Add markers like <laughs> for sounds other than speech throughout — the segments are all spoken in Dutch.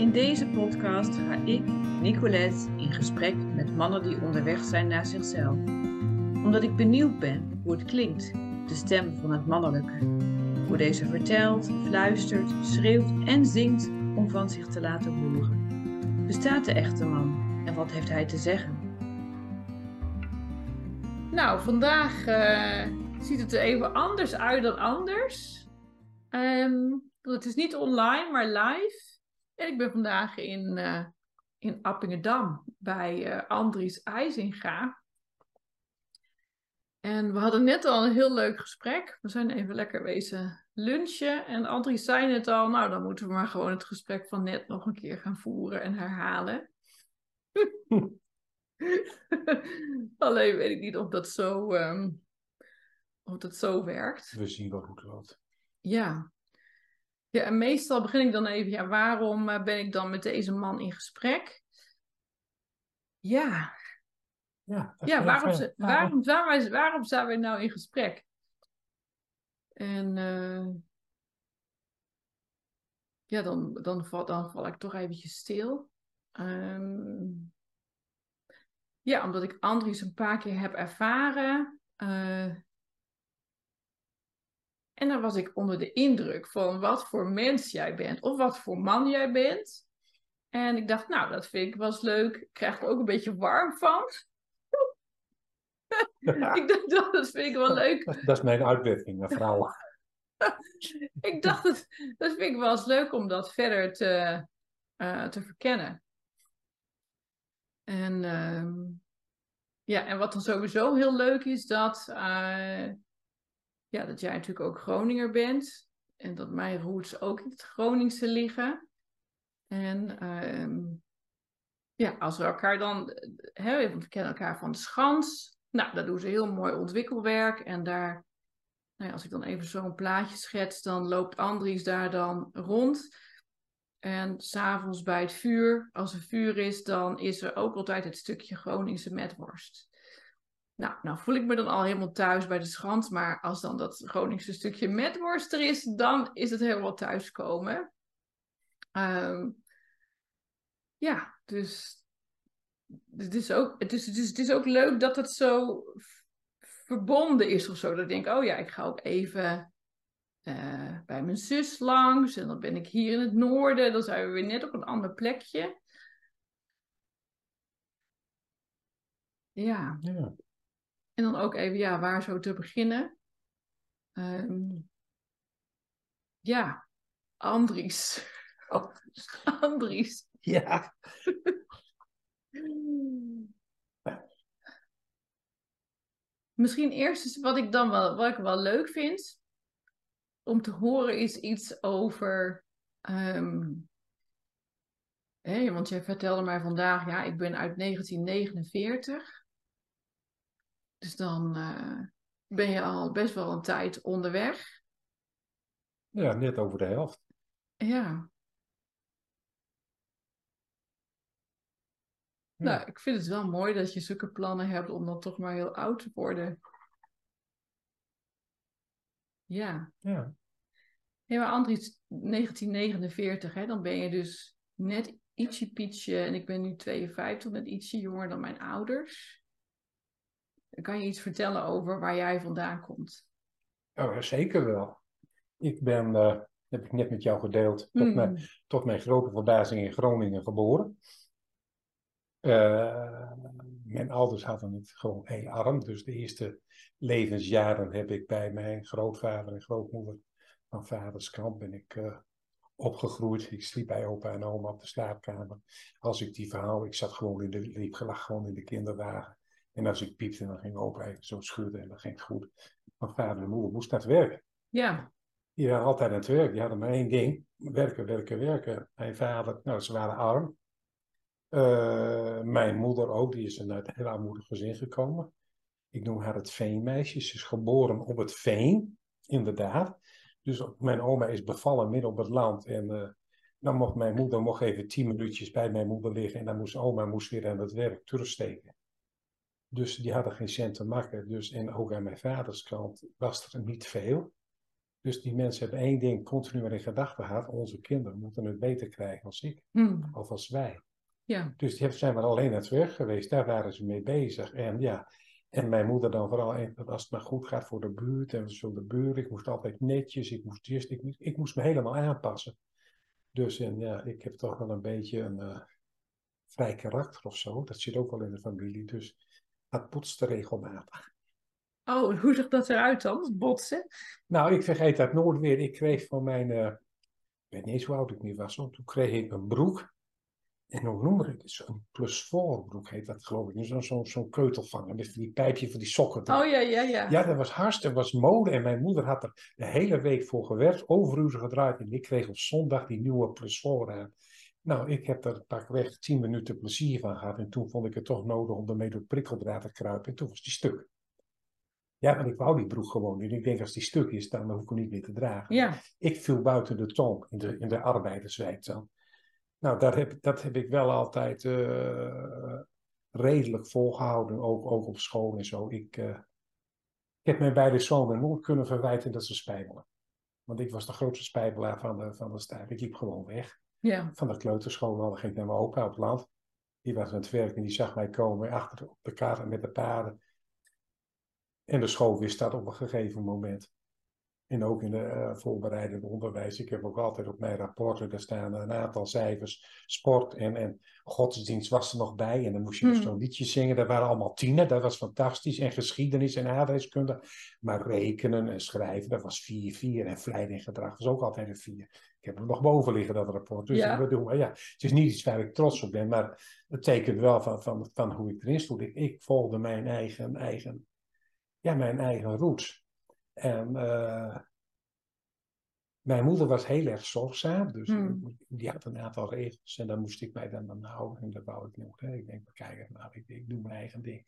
In deze podcast ga ik, Nicolette, in gesprek met mannen die onderweg zijn naar zichzelf. Omdat ik benieuwd ben hoe het klinkt, de stem van het mannelijke. Hoe deze vertelt, fluistert, schreeuwt en zingt om van zich te laten horen. Bestaat de echte man en wat heeft hij te zeggen? Nou, vandaag uh, ziet het er even anders uit dan anders. Um, het is niet online, maar live. En ik ben vandaag in, uh, in Appingedam bij uh, Andries IJzinga. En we hadden net al een heel leuk gesprek. We zijn even lekker wezen lunchen. En Andries zei net al, nou dan moeten we maar gewoon het gesprek van net nog een keer gaan voeren en herhalen. <laughs> Alleen weet ik niet of dat zo, um, of dat zo werkt. We zien wel hoe het loopt. Ja. Ja, en meestal begin ik dan even, ja, waarom eh, ben ik dan met deze man in gesprek? Ja. Ja, ja waarom, waarom, waarom, waarom zijn we nou in gesprek? En uh, ja, dan, dan, val, dan val ik toch eventjes stil. Um, ja, omdat ik Andries een paar keer heb ervaren. Uh, en dan was ik onder de indruk van wat voor mens jij bent of wat voor man jij bent. En ik dacht, nou, dat vind ik wel eens leuk. Ik krijg er ook een beetje warm van. <laughs> ik dacht, dat vind ik wel leuk. Dat is mijn uitwerking vrouwen. <laughs> ik dacht, dat, dat vind ik wel eens leuk om dat verder te, uh, te verkennen. En, uh, ja, en wat dan sowieso heel leuk is, dat, uh, ja, dat jij natuurlijk ook Groninger bent. En dat mijn roots ook in het Groningse liggen. En uh, ja, als we elkaar dan, hè, we kennen elkaar van de Schans. Nou, daar doen ze heel mooi ontwikkelwerk. En daar, nou ja, als ik dan even zo'n plaatje schets, dan loopt Andries daar dan rond. En s'avonds bij het vuur, als er vuur is, dan is er ook altijd het stukje Groningse metworst. Nou, nou voel ik me dan al helemaal thuis bij de schans, maar als dan dat Groningse stukje metworst er is, dan is het helemaal thuiskomen. Um, ja, dus het is, ook, het, is, het, is, het is ook leuk dat het zo verbonden is of zo. Dat ik denk, oh ja, ik ga ook even uh, bij mijn zus langs. En dan ben ik hier in het noorden. Dan zijn we weer net op een ander plekje. Ja. ja. En dan ook even, ja, waar zo te beginnen. Um, ja, Andries. <laughs> Andries. Ja. <laughs> Misschien eerst wat ik dan wel, wat ik wel leuk vind om te horen is iets over. Um, want jij vertelde mij vandaag, ja, ik ben uit 1949. Dus dan uh, ben je al best wel een tijd onderweg. Ja, net over de helft. Ja. Nou, ik vind het wel mooi dat je zulke plannen hebt om dan toch maar heel oud te worden. Ja. Ja. Ja, maar Andries, 1949, hè, dan ben je dus net ietsje pietje, en ik ben nu 52, net ietsje jonger dan mijn ouders. Kan je iets vertellen over waar jij vandaan komt? Oh, zeker wel. Ik ben, uh, heb ik net met jou gedeeld, tot, mm. mijn, tot mijn grote verbazing in Groningen geboren. Uh, mijn ouders hadden het gewoon heel arm, dus de eerste levensjaren heb ik bij mijn grootvader en grootmoeder van vaders kant ben ik uh, opgegroeid. Ik sliep bij opa en oma op de slaapkamer. Als ik die verhaal, ik zat gewoon in de, liep lag gewoon in de kinderwagen. En als ik piepte, dan ging opa even zo schudden en dat ging goed. Mijn vader en moeder moesten naar het werk. Ja. Die waren altijd aan het werk. Die hadden maar één ding. Werken, werken, werken. Mijn vader, nou, ze waren arm. Uh, mijn moeder ook, die is uit een heel armoedig gezin gekomen. Ik noem haar het veenmeisje. Ze is geboren op het veen, inderdaad. Dus mijn oma is bevallen midden op het land. En uh, dan mocht mijn moeder mocht even tien minuutjes bij mijn moeder liggen. En dan moest oma moest weer aan het werk terugsteken. Dus die hadden geen cent te maken. Dus, en ook aan mijn vaders kant was er niet veel. Dus die mensen hebben één ding continu in gedachten gehad. Onze kinderen moeten het beter krijgen als ik. Hmm. Of als wij. Ja. Dus die zijn maar alleen naar het werk geweest. Daar waren ze mee bezig. En ja, en mijn moeder dan vooral, als het maar goed gaat voor de buurt en zo de buurt. Ik moest altijd netjes, ik moest dit, ik, ik moest me helemaal aanpassen. Dus en ja, ik heb toch wel een beetje een eh, vrij karakter of zo. Dat zit ook wel in de familie. Dus dat botste regelmatig. Oh, hoe zag dat eruit dan? Botsen? Nou, ik vergeet dat nooit meer. Ik kreeg van mijn, eh, ik weet niet eens hoe oud ik nu was, hoor. toen kreeg ik een broek. En hoe noem ik het? Een plus voor broek heet dat geloof ik. Dus Zo'n zo'n zo'n keutelvanger met die pijpje van die sokken. Oh ja, ja, ja. Ja, dat was hartstikke, was mode. En mijn moeder had er de hele week voor gewerkt, overuren gedraaid. En ik kreeg op zondag die nieuwe plus voor aan. Nou, ik heb er pakweg tien minuten plezier van gehad. En toen vond ik het toch nodig om ermee door prikkeldraad te kruipen. En toen was die stuk. Ja, want ik wou die broek gewoon. En ik denk, als die stuk is, dan hoef ik hem niet meer te dragen. Ja. Ik viel buiten de tong in de, in de arbeiderswijk dan. Nou, dat heb, dat heb ik wel altijd eh, redelijk volgehouden, ook, ook op school en zo. Ik, eh, ik heb mijn beide zonen nooit kunnen verwijten dat ze spijbelen. Want ik was de grootste spijbelaar van de, van de stijf. Ik liep gewoon weg. Ja. Van de kleuterschool ging ik naar mijn opa op het land. Die was aan het werk en die zag mij komen achter op de kar met de paarden. En de school wist dat op een gegeven moment. En ook in de eh, voorbereidende onderwijs. Ik heb ook altijd op mijn rapporten, daar staan een aantal cijfers. Sport en, en godsdienst was er nog bij. En dan moest je dus Hmm. zo'n liedje zingen. Dat waren allemaal tienen, dat was fantastisch. En geschiedenis en aardrijkskunde. Maar rekenen en schrijven, dat was 4-4. En en gedrag was ook altijd een 4. Ik heb hem nog boven liggen, dat rapport. Dus Ja. ik bedoel, maar ja, het is niet iets waar ik trots op ben. Maar het tekent wel van, van, van hoe ik erin stond. Ik, ik volgde mijn eigen, eigen, ja, mijn eigen roots. En eh, mijn moeder was heel erg zorgzaam, dus Hmm. die had een aantal regels en daar moest ik mij dan aan houden. En dat wou ik niet. Hè. Ik denk, kijk nou, ik, ik doe mijn eigen ding.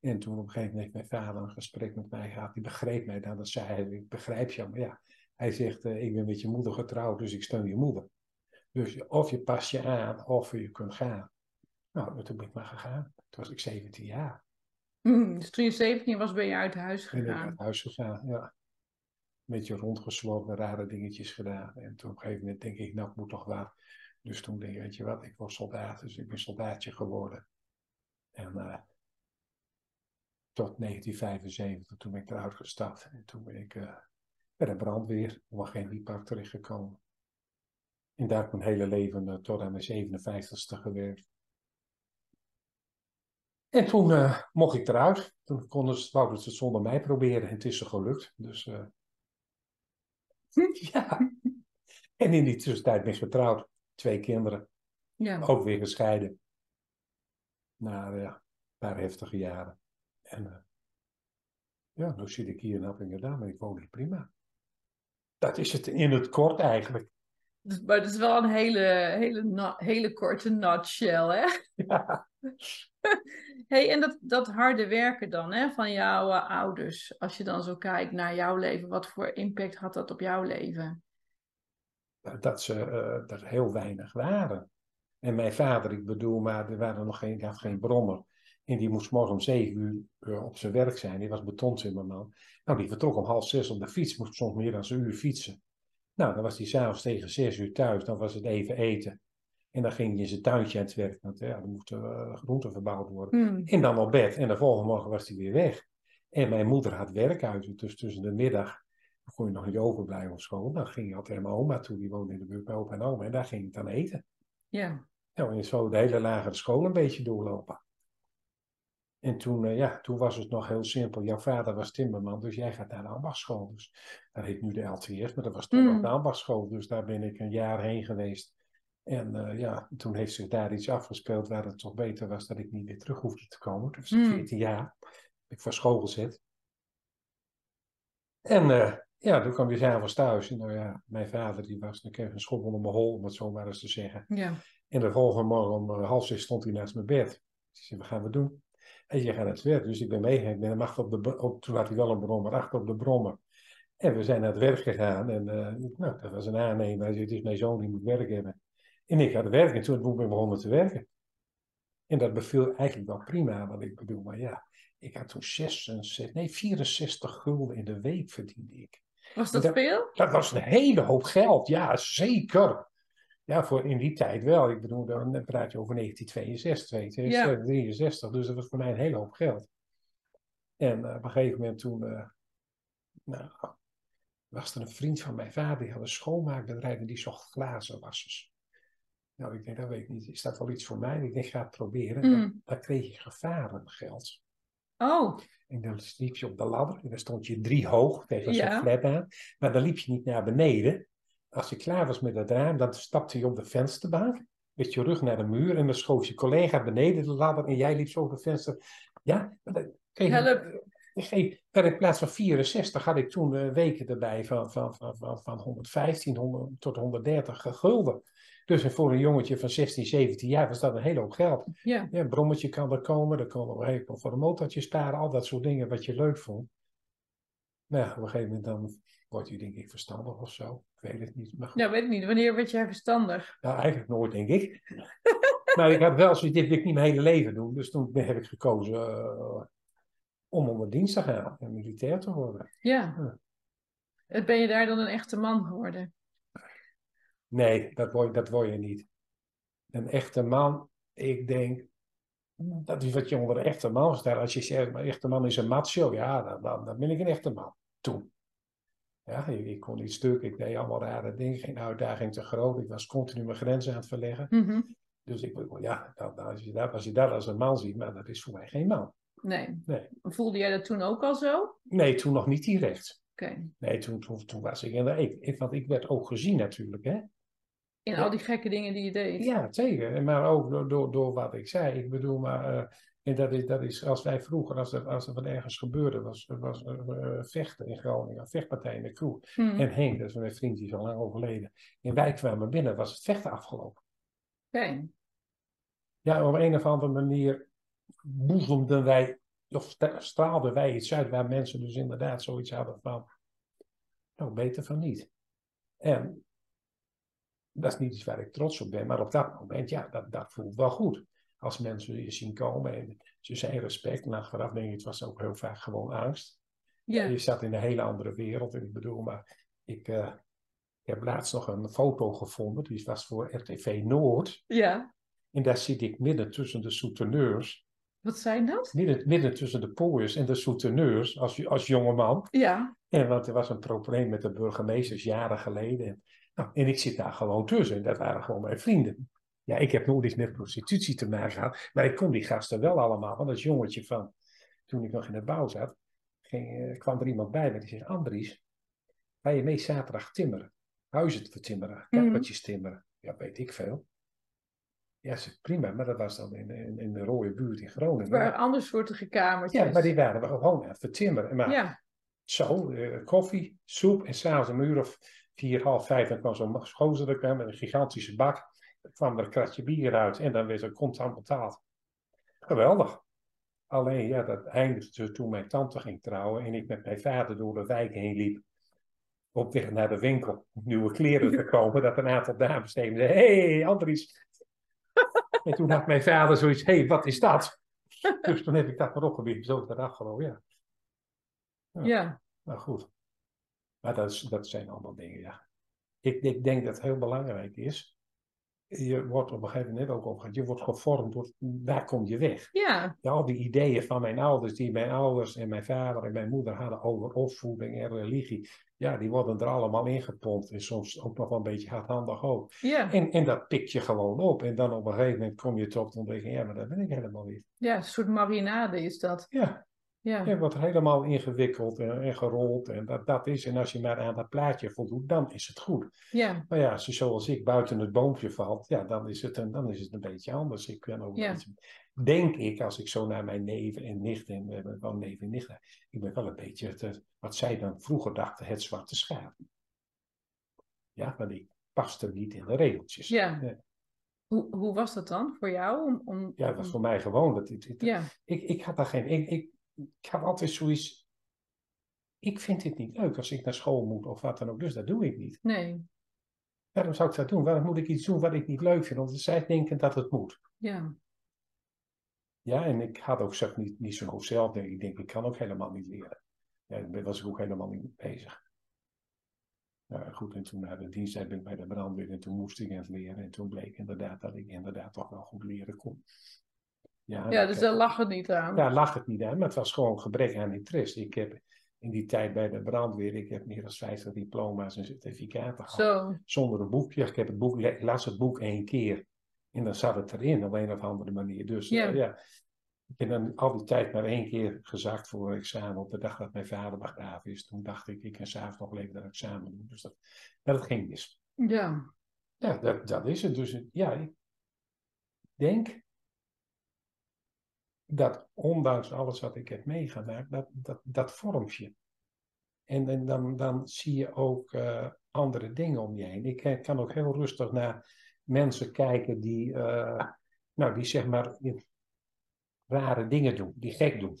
En toen op een gegeven moment heeft mijn vader een gesprek met mij gehad. Die begreep mij dan. Dat zei hij, ik begrijp je, maar ja. Hij zegt, eh, ik ben met je moeder getrouwd, dus ik steun je moeder. Dus of je past je aan, of je kunt gaan. Nou, toen ben ik maar gegaan. Toen was ik 17 jaar. Hmm, Dus toen je 17 was, ben je uit huis Ben ik gegaan. uit huis gegaan, ja. Een beetje rondgeslopen, rare dingetjes gedaan. En toen op een gegeven moment denk ik, nou, ik moet toch wat. Dus toen denk ik, weet je wat, ik word soldaat. Dus ik ben soldaatje geworden. En eh, tot 1975, toen ben ik eruit gestapt. En toen ben ik eh, bij de brandweer, op een chemiepark terechtgekomen. En daar heb ik mijn hele leven eh, tot aan mijn 57ste gewerkt. En toen eh, mocht ik eruit. Toen konden ze, wouden ze het zonder mij proberen. En het is ze gelukt. Dus eh, <laughs> ja. En in die tussentijd ben ik getrouwd. Twee kinderen. Ja. Ook weer gescheiden. Na ja, een paar heftige jaren. En eh, ja, nu zit ik hier in Appingedam en ik woon hier prima. Dat is het in het kort eigenlijk. Maar het is wel een hele, hele, hele korte nutshell, hè? <laughs> Ja. <laughs> hey, en dat, dat harde werken dan, hè, van jouw eh, ouders. Als je dan zo kijkt naar jouw leven, wat voor impact had dat op jouw leven? dat ze eh, er heel weinig waren. En mijn vader, ik bedoel, maar er waren nog geen, had geen brommer. En die moest morgen om zeven uur eh, op zijn werk zijn. Die was betontimmerman. Nou, die vertrok om half zes op de fiets. Moest soms meer dan een uur fietsen. Nou, dan was hij s'avonds tegen zes uur thuis. Dan was het even eten. En dan ging hij in zijn tuintje aan het werk. Want ja, er moesten eh, groenten verbouwd worden. Hmm. En dan op bed. En de volgende morgen was hij weer weg. En mijn moeder had werkhuizen. Dus tussen de middag kon je nog niet overblijven op school. Dan ging je altijd naar mijn oma toe. Die woonde in de buurt bij opa en oma. En daar ging ik dan eten. Ja. Nou, en zo de hele lagere school een beetje doorlopen. En toen, eh, ja, toen was het nog heel simpel. Jouw vader was timmerman, dus jij gaat naar de ambachtschool. Dus dat heet nu de LTS, maar dat was toen Mm. nog de ambachtschool. Dus daar ben ik een jaar heen geweest. En eh, ja, toen heeft zich daar iets afgespeeld waar het toch beter was dat ik niet weer terug hoefde te komen. Toen was ik Mm. 14 jaar. Ben ik van school gezet. En eh, ja, toen kwam je s'avonds thuis. En nou ja, mijn vader die was, dan kreeg een schop onder mijn hol, om het zo maar eens te zeggen. Ja. En de volgende morgen om eh, half zes stond hij naast mijn bed. Ik zei, wat gaan we doen? Hij zei, je gaat naar het werk. Dus ik ben meegegaan. Achter op de, op, toen had hij wel een brommer, achter op de brommer. En we zijn naar het werk gegaan. En nou, dat was een aannemer. Hij zei, het is mijn zoon, die moet werk hebben. En ik had werk. En toen ben ik begonnen te werken. En dat beviel eigenlijk wel prima, wat ik bedoel. Maar ja, ik had toen 66, nee, 64 gulden in de week verdiende ik. Was dat dat- veel? Dat was een hele hoop geld, ja, zeker. Ja, voor in die tijd wel. Ik bedoel, dan praat je over 1962, 1963, dus dat was voor mij een hele hoop geld. En eh, op een gegeven moment toen, eh, nou, was er een vriend van mijn vader, die had een schoonmaakbedrijf en die zocht glazenwassers. Nou, ik denk, dat weet ik niet, is dat wel iets voor mij? Ik denk, ga het proberen. Mm. Dan, dan kreeg je gevarengeld. Oh, En dan liep je op de ladder en dan stond je drie hoog tegen zo'n Ja. flat aan. Maar dan liep je niet naar beneden. Als je klaar was met het raam, dan stapte je op de vensterbank. Met je rug naar de muur en dan schoof je collega beneden de ladder en jij liep zo op het venster. Ja, maar Help. Ik in plaats van 64 had ik toen eh, weken erbij van, van, van, van, van 115 100 tot 130 gulden. Dus voor een jongetje van 16, 17 jaar was dat een hele hoop geld. ja. Ja, een brommetje kan er komen, er kan nog even voor een motortje sparen, al dat soort dingen wat je leuk vond. Nou, ja, op een gegeven moment dan word je denk ik verstandig of zo. Ik weet het niet. Maar. Ja, weet ik niet. Wanneer werd jij verstandig? Nou, eigenlijk nooit denk ik. <laughs> maar ik had wel zoiets, dit wil ik niet mijn hele leven doen. Dus toen heb ik gekozen eh, om onder dienst te gaan en militair te worden. Ja. Ja. En Ben je daar dan een echte man geworden? Nee, dat word, dat word je niet. Een echte man, ik denk, dat is wat je onder een echte man staat. Als je zegt, maar een echte man is een macho, ja, dan, dan, dan ben ik een echte man. Toen. Ja, ik, ik kon niet stuk, ik deed allemaal rare dingen, geen uitdaging te groot. Ik was continu mijn grenzen aan het verleggen. Mhm. Dus ik ja, dan als, je dat, als je dat als een man ziet, maar dat is voor mij geen man. Nee. Nee. Voelde jij dat toen ook al zo? Oké. Nee, toen nog niet direct. Nee, toen, toen, toen was ik. Ik, ik- want ik werd ook gezien natuurlijk, hè. In Ja. al die gekke dingen die je deed. Ja, zeker. Maar ook door, door, door wat ik zei. Ik bedoel, maar... eh, en dat is, dat is als wij vroeger, als er, als er wat ergens gebeurde, was, was eh, vechten in Groningen, vechtpartij in de kroeg. Mhm. En Henk, dat is mijn vriend, die is al lang overleden. En wij kwamen binnen, was het vechten afgelopen. Oké. Ja, op een of andere manier boezemden wij, of straalden wij iets uit waar mensen dus inderdaad zoiets hadden van, nou, beter van niet. En dat is niet iets waar ik trots op ben, maar op dat moment, ja, dat, dat voelt wel goed. Als mensen je zien komen en ze zijn respect, en achteraf denk ik, het was ook heel vaak gewoon angst. Ja. Je zat in een hele andere wereld, en ik bedoel, maar ik, eh, ik heb laatst nog een foto gevonden, die was voor RTV Noord. Ja. En daar zit ik midden tussen de souteneurs, Wat zijn dat? midden, midden tussen de pooiers en de souteneurs als, als jongeman. Ja. En want er was een probleem met de burgemeesters jaren geleden. En, nou, en ik zit daar gewoon tussen. En dat waren gewoon mijn vrienden. Ja, ik heb nooit iets met prostitutie te maken gehad. Maar ik kon die gasten wel allemaal. Want als jongetje van, toen ik nog in de bouw zat, ging, eh, kwam er iemand bij me die zei, Andries, ga je mee zaterdag timmeren? Huizen te timmeren, Mhm. kappertjes timmeren. Ja, weet ik veel. Ja, prima, maar dat was dan in, in, in de rode buurt in Groningen. Het waren andersoortige kamertjes. Ja, maar die waren we gewoon aan het. Maar Ja. zo, eh, koffie, soep en s'avonds een uur of vier, half vijf, dan kwam zo'n gozer er kwam met een gigantische bak. Dan kwam er een kratje bier uit en dan werd er contant betaald. Geweldig. Alleen, ja, dat eindigde toen mijn tante ging trouwen en ik met mijn vader door de wijk heen liep. Op weg naar de winkel om nieuwe kleren te <laughs> kopen, dat een aantal dames tegen me zeiden, hé, hey, Andries. <laughs> en toen had mijn vader zoiets, hé, hey, wat is dat? <laughs> dus toen heb ik dat maar opgebied, zo dat afgelopen, ja. Ja. Maar goed. Maar dat, is, dat zijn allemaal dingen, ja. Ik, ik denk dat het heel belangrijk is. Je wordt op een gegeven moment ook over je wordt gevormd door, waar kom je weg? Ja. Ja, al die ideeën van mijn ouders, die mijn ouders en mijn vader en mijn moeder hadden over opvoeding en religie, ja, die worden er allemaal ingepompt en soms ook nog wel een beetje hardhandig ook. Ja. En, en dat pik je gewoon op en dan op een gegeven moment kom je tot de ontdekking, ja, maar dat ben ik helemaal niet. Ja, een soort marinade is dat. Ja, Ja. Je wordt helemaal ingewikkeld en, en gerold en dat, dat is. En als je maar aan dat plaatje voldoet, dan is het goed. Ja. Maar ja, als je zoals ik buiten het boompje valt, ja, dan is het een, dan is het een beetje anders. Ik ben ook Ja. een beetje- denk ik, als ik zo naar mijn neven en nichten, en we hebben wel neven en nichten, ik ben wel een beetje het, wat zij dan vroeger dachten, het zwarte schaap. Ja, maar ik paste niet in de regeltjes. Ja. Ja, Hoe, hoe was dat dan voor jou? Om, om, ja, dat was voor mij gewoon. Dat, Ja. ik, ik had daar geen. Ik, ik, ik had altijd zoiets. Ik vind dit niet leuk als ik naar school moet of wat dan ook. Dus dat doe ik niet. Nee. Waarom zou ik dat doen? Waarom moet ik iets doen wat ik niet leuk vind? Want zij denken dat het moet. Ja. Ja, en ik had ook zelf niet, niet zo'n goed zelf. Ik denk, ik kan ook helemaal niet leren. Ja, daar was ik ook helemaal niet mee bezig. Nou goed, en toen na de dienst ben ik bij de brandweer en toen moest ik het leren. En toen bleek inderdaad dat ik inderdaad toch wel goed leren kon. Ja, ja dus daar lag het niet aan. Daar lag het niet aan, maar het was gewoon gebrek aan interesse. Ik heb in die tijd bij de brandweer, ik heb meer dan 50 diploma's en certificaten gehad. Zo. Zonder een boekje. Ik heb het boek, las het boek één keer en dan zat het erin op een of andere manier. Dus ja. Uh, ja. Ik ben dan al die tijd maar één keer gezakt voor een examen op de dag dat mijn vader begraven is. Toen dacht ik, ik kan s'avonds nog even dat examen doen. Dus dat, dat ging mis. Ja. Ja, dat, dat is het. Dus ja, ik denk dat ondanks alles wat ik heb meegemaakt, dat, dat, dat vormt je. En, en dan, dan zie je ook uh, andere dingen om je heen. Ik kan ook heel rustig naar mensen kijken die, uh, nou, die zeg maar rare dingen doen, die gek doen.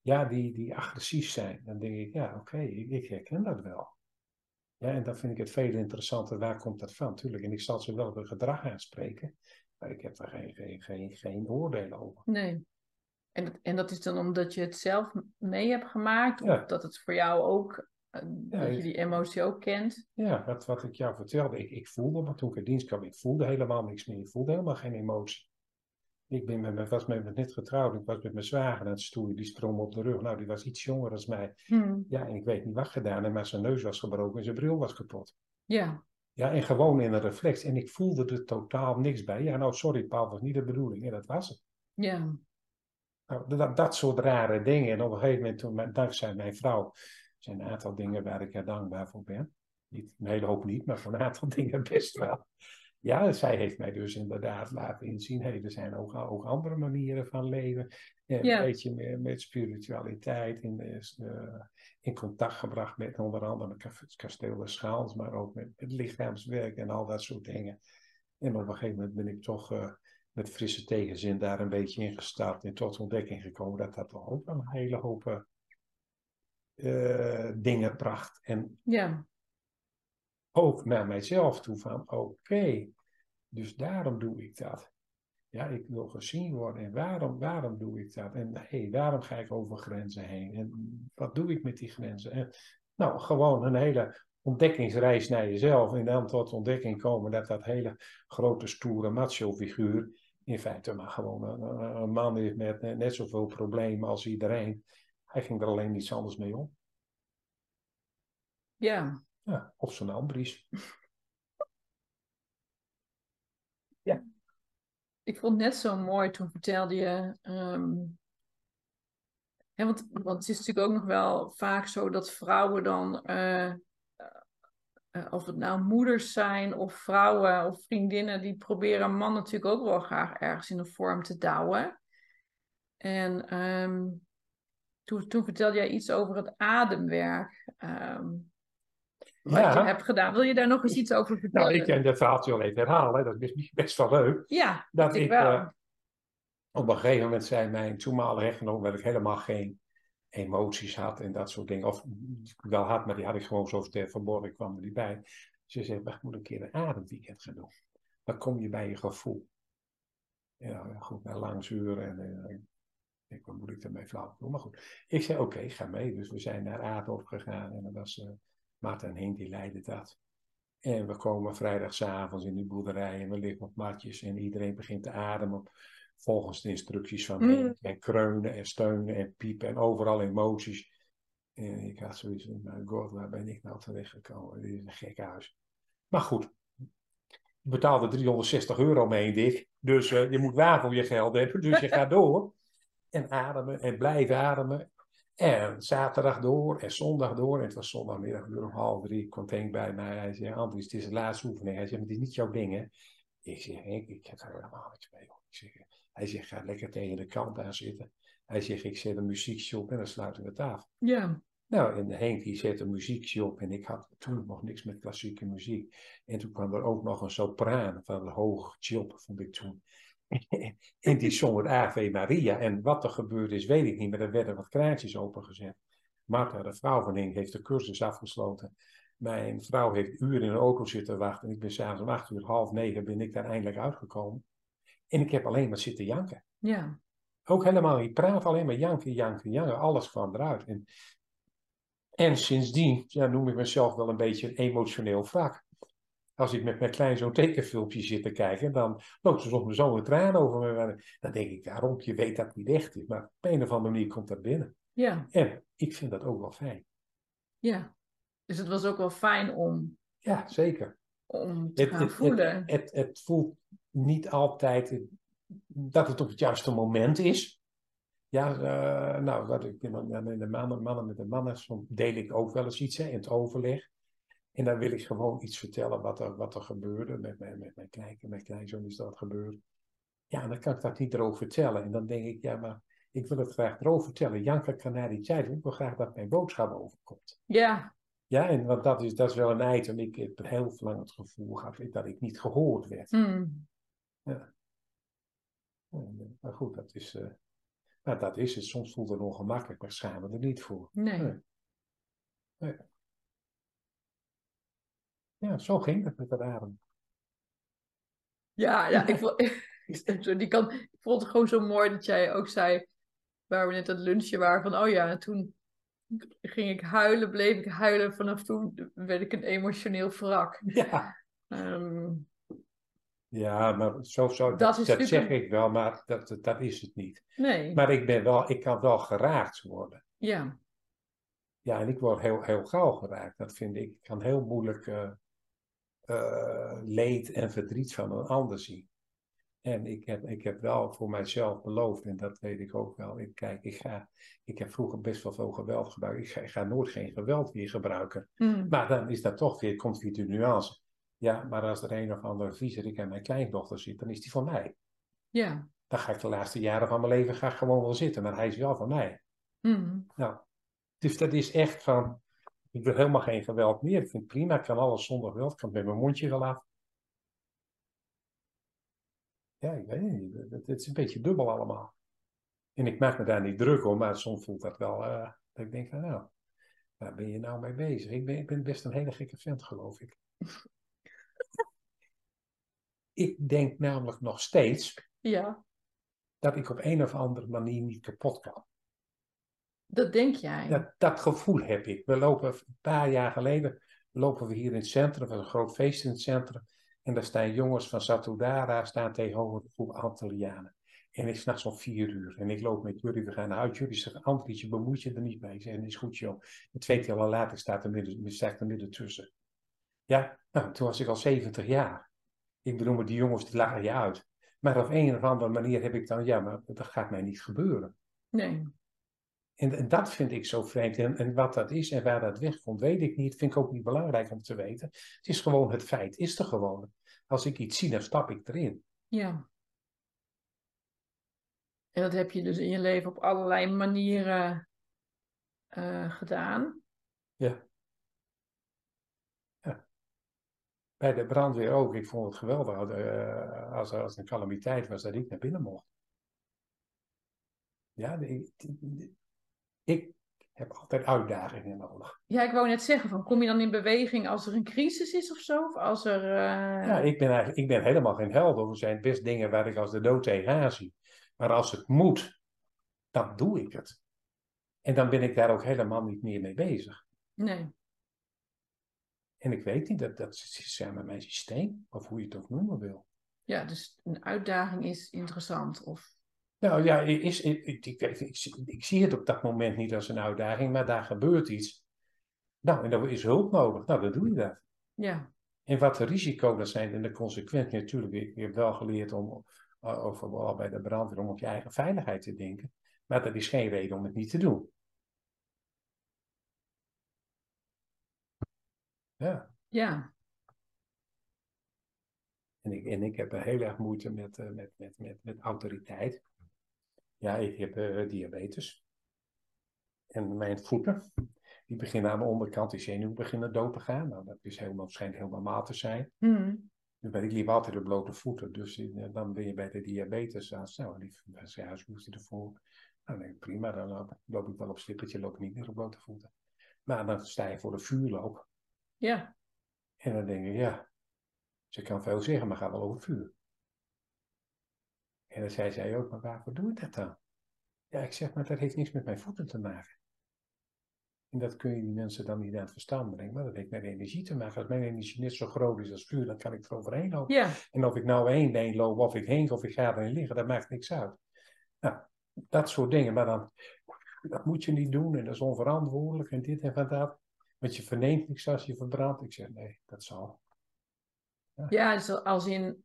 Ja, die, die agressief zijn. Dan denk ik, ja, oké, ik, ik herken dat wel. Ja, en dan vind ik het veel interessanter, waar komt dat van? Tuurlijk, en ik zal ze wel hun gedrag aanspreken, maar ik heb daar geen, geen, geen, geen oordeel over. Nee. En en dat is dan omdat je het zelf mee hebt gemaakt? Of dat het voor jou ook, uh, dat je die emotie ook kent? Ja, wat, wat ik jou vertelde. Ik, ik voelde, maar toen ik in dienst kwam, ik voelde helemaal niks meer. Ik voelde helemaal geen emotie. Ik ben met, me, was met me net getrouwd. Ik was met mijn zwager aan het stoeien. Die stroom op de rug. Nou, die was iets jonger dan mij. Hmm. Ja, en ik weet niet wat gedaan. En maar zijn neus was gebroken en zijn bril was kapot. Ja. Ja, en gewoon in een reflex. En ik voelde er totaal niks bij. Ja, nou, sorry Paul, was niet de bedoeling. Ja, dat was het. Ja. Nou, dat, dat soort rare dingen. En op een gegeven moment, toen, dankzij mijn vrouw, zijn een aantal dingen waar ik er dankbaar voor ben. Niet, een hele hoop niet, maar voor een aantal <laughs> dingen best wel. Ja, zij heeft mij dus inderdaad laten inzien, hey, er zijn ook, ook andere manieren van leven. Een beetje met, met spiritualiteit in, uh, in contact gebracht met onder andere het kasteel de Schaals, maar ook met het lichaamswerk en al dat soort dingen. En op een gegeven moment ben ik toch uh, met frisse tegenzin daar een beetje in gestart en tot ontdekking gekomen dat dat toch ook een hele hoop uh, dingen bracht. En ja. ook naar mijzelf toe van oké, dus daarom doe ik dat. Ja, ik wil gezien worden en waarom, waarom doe ik dat? En hey, waarom ga ik over grenzen heen? En wat doe ik met die grenzen? En, nou, gewoon een hele ontdekkingsreis naar jezelf en dan tot ontdekking komen dat dat hele grote stoere macho figuur in feite maar gewoon een, een man is met net zoveel problemen als iedereen. Hij ging er alleen iets anders mee om. Ja. Ja, of zijn Ambries. <laughs> ja. Ik vond het net zo mooi toen vertelde je. Um, want, want het is natuurlijk ook nog wel vaak zo dat vrouwen dan. Uh, uh, of het nou moeders zijn of vrouwen of vriendinnen, die proberen een man natuurlijk ook wel graag ergens in een vorm te douwen. En um, toen, toen vertelde jij iets over het ademwerk. Um, wat ja. je hebt gedaan. Wil je daar nog eens iets over vertellen? Nou, ik kan dat verhaaltje wel even herhalen. Dat is best wel leuk. Ja, dat ik, wel. Uh, op een gegeven moment zei mijn toenmalige echtgenoot dat ik helemaal geen emoties had en dat soort dingen. Of wel had, maar die had ik gewoon zo verborgen, ik kwam er niet bij. Ze zei, we moeten een keer een ademweekend gaan doen. Dan kom je bij je gevoel. Ja, goed, na lang zuren en uh, ik, wat moet ik ermee flauw? Maar goed, ik zei, oké, ga mee. Dus we zijn naar Aardorp gegaan en dat was... Uh, Marten en Henk die leiden dat. En we komen vrijdagavond in die boerderij en we liggen op matjes en iedereen begint te ademen volgens de instructies van mm. Henk. En kreunen en steunen en piepen en overal emoties. En ik had zoiets van, my god, waar ben ik nou terechtgekomen? Dit is een gek huis. Maar goed, je betaalde 360 euro mee, Dick. Dus uh, je moet waar voor je geld hebben. Dus je gaat door. En ademen en blijven ademen. En zaterdag door en zondag door. En het was zondagmiddag uur om half drie. Komt Henk bij mij. Hij zei, Andries, het is de laatste oefening. Hij zei, maar het is niet jouw ding, hè? Ik zeg, Henk, ik heb er helemaal niks mee. Ik zeg, hij zegt, ga lekker tegen de kant aan zitten. Hij zegt, ik zet een muziekje op en dan sluiten we af. Ja. Nou, en Henk die zet een muziekje op en ik had toen nog niks met klassieke muziek. En toen kwam er ook nog een sopraan van een hoog job, vond ik toen. <laughs> en die zong het Ave Maria. En wat er gebeurd is, weet ik niet, maar er werden wat kraantjes opengezet. Martha, de vrouw van Henk, heeft de cursus afgesloten. Mijn vrouw heeft uren in de auto zitten wachten. En ik ben s'avonds om acht uur, half negen, ben ik daar eindelijk uitgekomen. En ik heb alleen maar zitten janken. Ja. Ook helemaal, ik praat alleen maar janken, janken, janken. Alles kwam eruit. En En sindsdien ja, noem ik mezelf wel een beetje een emotioneel wrak. Als ik met mijn kleinzoon tekenfilmpje zit te kijken, dan loopt er soms zo'n traan over me. Dan denk ik, waarom? Je weet dat het niet echt is. Maar op een of andere manier komt dat binnen. Ja, En ik vind dat ook wel fijn. ja. Dus het was ook wel fijn om, Ja, zeker. om te Het, gaan het, voelen. het, het, voelt niet altijd dat het op het juiste moment is. Ja, eh, nou, wat ik, met de mannen, mannen met de mannen, soms deel ik ook wel eens iets hè, in het overleg. En dan wil ik gewoon iets vertellen wat er, wat er gebeurde. Met, mijn- met mijn, klein, mijn kleinzoon is dat gebeurd. Ja, dan kan ik dat niet erover vertellen. En dan denk ik, ja, maar ik wil het graag erover vertellen. Janka kan naar die tijd. Ik wil graag dat mijn boodschap overkomt. Ja, Ja, en want dat is, dat is wel een item. Ik heb heel lang het gevoel gehad dat ik niet gehoord werd. hmm. En, eh, Maar goed, dat is, eh, nou, dat is het. Soms voelt het ongemakkelijk, maar schamen er niet voor. nee. Nee. Nee. Ja, zo ging het met dat adem. Ja, <laughs> ja, ik vond, <laughs> die kan, ik vond het gewoon zo mooi dat jij ook zei, waar we net aan het lunchen waren, van oh ja, en toen ging ik huilen, bleef ik huilen, vanaf toen werd ik een emotioneel wrak. Ja, Ehm, ja maar zo, zo, Dat dat, dat zeg ik wel, maar dat, dat, dat is het niet. nee, Maar ik, ben wel, ik kan wel geraakt worden. ja, Ja, en ik word heel, heel gauw geraakt. Dat vind ik. Ik kan heel moeilijk eh, eh, leed en verdriet van een ander zien. En ik heb, ik heb wel voor mijzelf beloofd, en dat weet ik ook wel. Ik, kijk, ik, ga, ik heb vroeger best wel veel geweld gebruikt. Ik ga, ik ga nooit geen geweld meer gebruiken. Hmm. Maar dan is dat toch weer, komt weer de nuance. Ja, maar als er een of andere viezerik aan mijn kleindochter zit, dan is die van mij. ja, Dan ga ik de laatste jaren van mijn leven ga gewoon wel zitten, maar hij is wel van mij. Hmm. Nou, dus dat is echt van, ik wil helemaal geen geweld meer. Ik vind het prima, ik kan alles zonder geweld. Ik kan met mijn mondje af. Ja, ik weet niet. Het, het is een beetje dubbel allemaal. En ik maak me daar niet druk om, maar soms voelt dat wel, eh, dat ik denk van nou, waar ben je nou mee bezig? Ik ben, ik ben best een hele gekke vent, geloof ik. <laughs> ik denk namelijk nog steeds ja, dat ik op een of andere manier niet kapot kan. Dat denk jij. Dat, dat gevoel heb ik. We lopen een paar jaar geleden lopen we hier in het centrum, was een groot feest in het centrum. En daar staan jongens van Satudara staan tegenover de groep Antillianen. En het is s'nachts om vier uur. En ik loop met jullie, we gaan naar huis. Jullie zeggen, Andrietje, bemoeit je er niet mee. Ik zeg, is goed joh. En twee keer al later staat er midden, staat er midden tussen. Ja, nou, toen was ik al 70 jaar. Ik bedoel, maar die jongens die lachen je uit. Maar op een of andere manier heb ik dan, ja, maar dat gaat mij niet gebeuren. Nee, En, en dat vind ik zo vreemd. En, en wat dat is en waar dat wegkomt, weet ik niet. Vind ik ook niet belangrijk om te weten. Het is gewoon het feit, is er gewoon. Als ik iets zie, dan stap ik erin. ja. En dat heb je dus in je leven op allerlei manieren eh, gedaan. Ja. ja. Bij de brandweer ook. Ik vond het geweldig eh, als er als een calamiteit was dat ik naar binnen mocht. Ja, de- ik, de- ik heb altijd uitdagingen nodig. Ja, ik wou net zeggen, van, kom je dan in beweging als er een crisis is of zo? Of als er... eh, Ja, ik ben, eigenlijk, ik ben helemaal geen held. Er zijn best dingen waar ik als de dood tegenaan zie. Maar als het moet, dan doe ik het. En dan ben ik daar ook helemaal niet meer mee bezig. Nee, En ik weet niet, dat, dat is met mijn systeem, of hoe je het ook noemen wil. ja, dus een uitdaging is interessant. Of... Nou ja, is, ik, ik, ik, ik, zie het op dat moment niet als een uitdaging, maar daar gebeurt iets. Nou, en dan is hulp nodig. Nou, dan doe je dat. Ja, En wat de risico's zijn en de consequenties, natuurlijk, ik, heb wel geleerd om, of vooral bij de brandweer, om op je eigen veiligheid te denken. Maar dat is geen reden om het niet te doen. Ja, ja, en ik, en ik heb heel erg moeite met, eh, met, met, met, met autoriteit. Ja, ik heb eh, diabetes. En mijn voeten, die beginnen aan de onderkant, die zenuwen beginnen dood te gaan. Nou, dat is helemaal, schijnt heel normaal te zijn. Hm. Maar ik liep altijd op blote voeten, dus eh, dan ben je bij de diabetes. aan. Nou, die huis moest je ervoor. Nou, prima, dan loop, ik wel op slippertje, loop ik niet meer op blote voeten. Maar dan sta je voor de vuurloop ja, en dan denk ik, ja, ze kan veel zeggen, maar gaat wel over vuur. En dan zei zij ook, maar waarvoor doe ik dat dan? Ja, ik zeg, maar dat heeft niks met mijn voeten te maken. En dat kun je die mensen dan niet aan het verstand brengen. Maar dat heeft met energie te maken. Als mijn energie net zo groot is als vuur, dan kan ik er overheen lopen. Ja, En of ik nou één heen loop, of ik heen of ik ga erin liggen, dat maakt niks uit. Nou, dat soort dingen. Maar dan, dat moet je niet doen en dat is onverantwoordelijk en dit en van dat. Want je verneemt niks als je verbrandt. Ik zeg, nee, dat zal. ja dus als in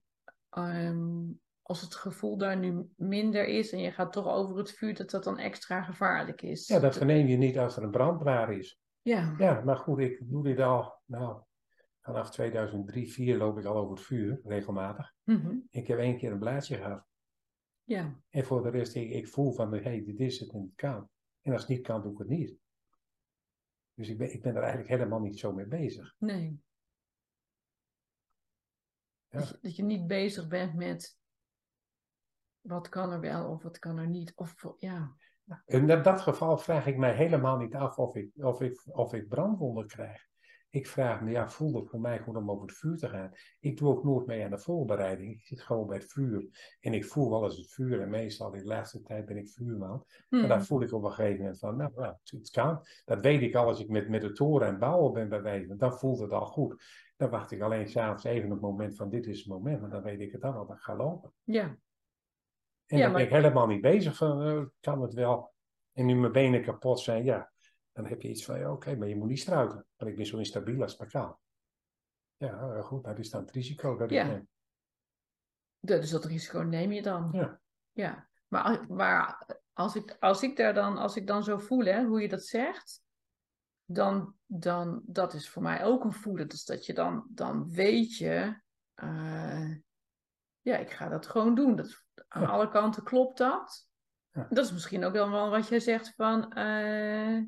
ehm, als het gevoel daar nu minder is en je gaat toch over het vuur, dat dat dan extra gevaarlijk is. Ja, dat verneem je niet als er een brandbaar is. Ja, Ja, maar goed, ik doe dit al, nou, vanaf 2003, 2004 loop ik al over het vuur, regelmatig. Mhm. Ik heb één keer een blaadje gehad. ja. En voor de rest, ik, ik voel van, hé, hey, dit is het en het kan. En als het niet kan, doe ik het niet. Dus ik ben, ik ben er eigenlijk helemaal niet zo mee bezig. nee. Ja. Dat, je, dat je niet bezig bent met wat kan er wel of wat kan er niet. Of ja, In dat, geval vraag ik mij helemaal niet af of ik, of ik, of ik brandwonden krijg. Ik vraag me, ja, voelt het voor mij goed om over het vuur te gaan? Ik doe ook nooit mee aan de voorbereiding. Ik zit gewoon bij het vuur. En ik voel wel eens het vuur. En meestal, in de laatste tijd ben ik vuurman. Maar Hmm. dan voel ik op een gegeven moment van, nou, nou, het kan. Dat weet ik al als ik met, met de toren en bouwen ben bij wijze. Dan voelt het al goed. Dan wacht ik alleen s'avonds even op het moment van, dit is het moment. Maar dan weet ik het dan al, dat ik ga lopen. ja, En Ja, dan ben ik helemaal niet bezig van, eh, kan het wel? En nu mijn benen kapot zijn, ja. Dan heb je iets van, ja, oké, maar je moet niet struikelen. Want ik ben zo instabiel als maar kan. Ja, eh, goed, dat is dan het risico dat ik Ja. neem. De- dus dat risico neem je dan. Ja. Ja, maar, als- maar als, ik, als ik daar dan, als ik dan zo voel, hè, hoe je dat zegt, dan, dan, dat is voor mij ook een voelen. Dus dat je dan, dan weet je, eh, ja, ik ga dat gewoon doen. Dat, aan alle kanten klopt dat. Ja. Dat is misschien ook wel wel wat jij zegt van, eh,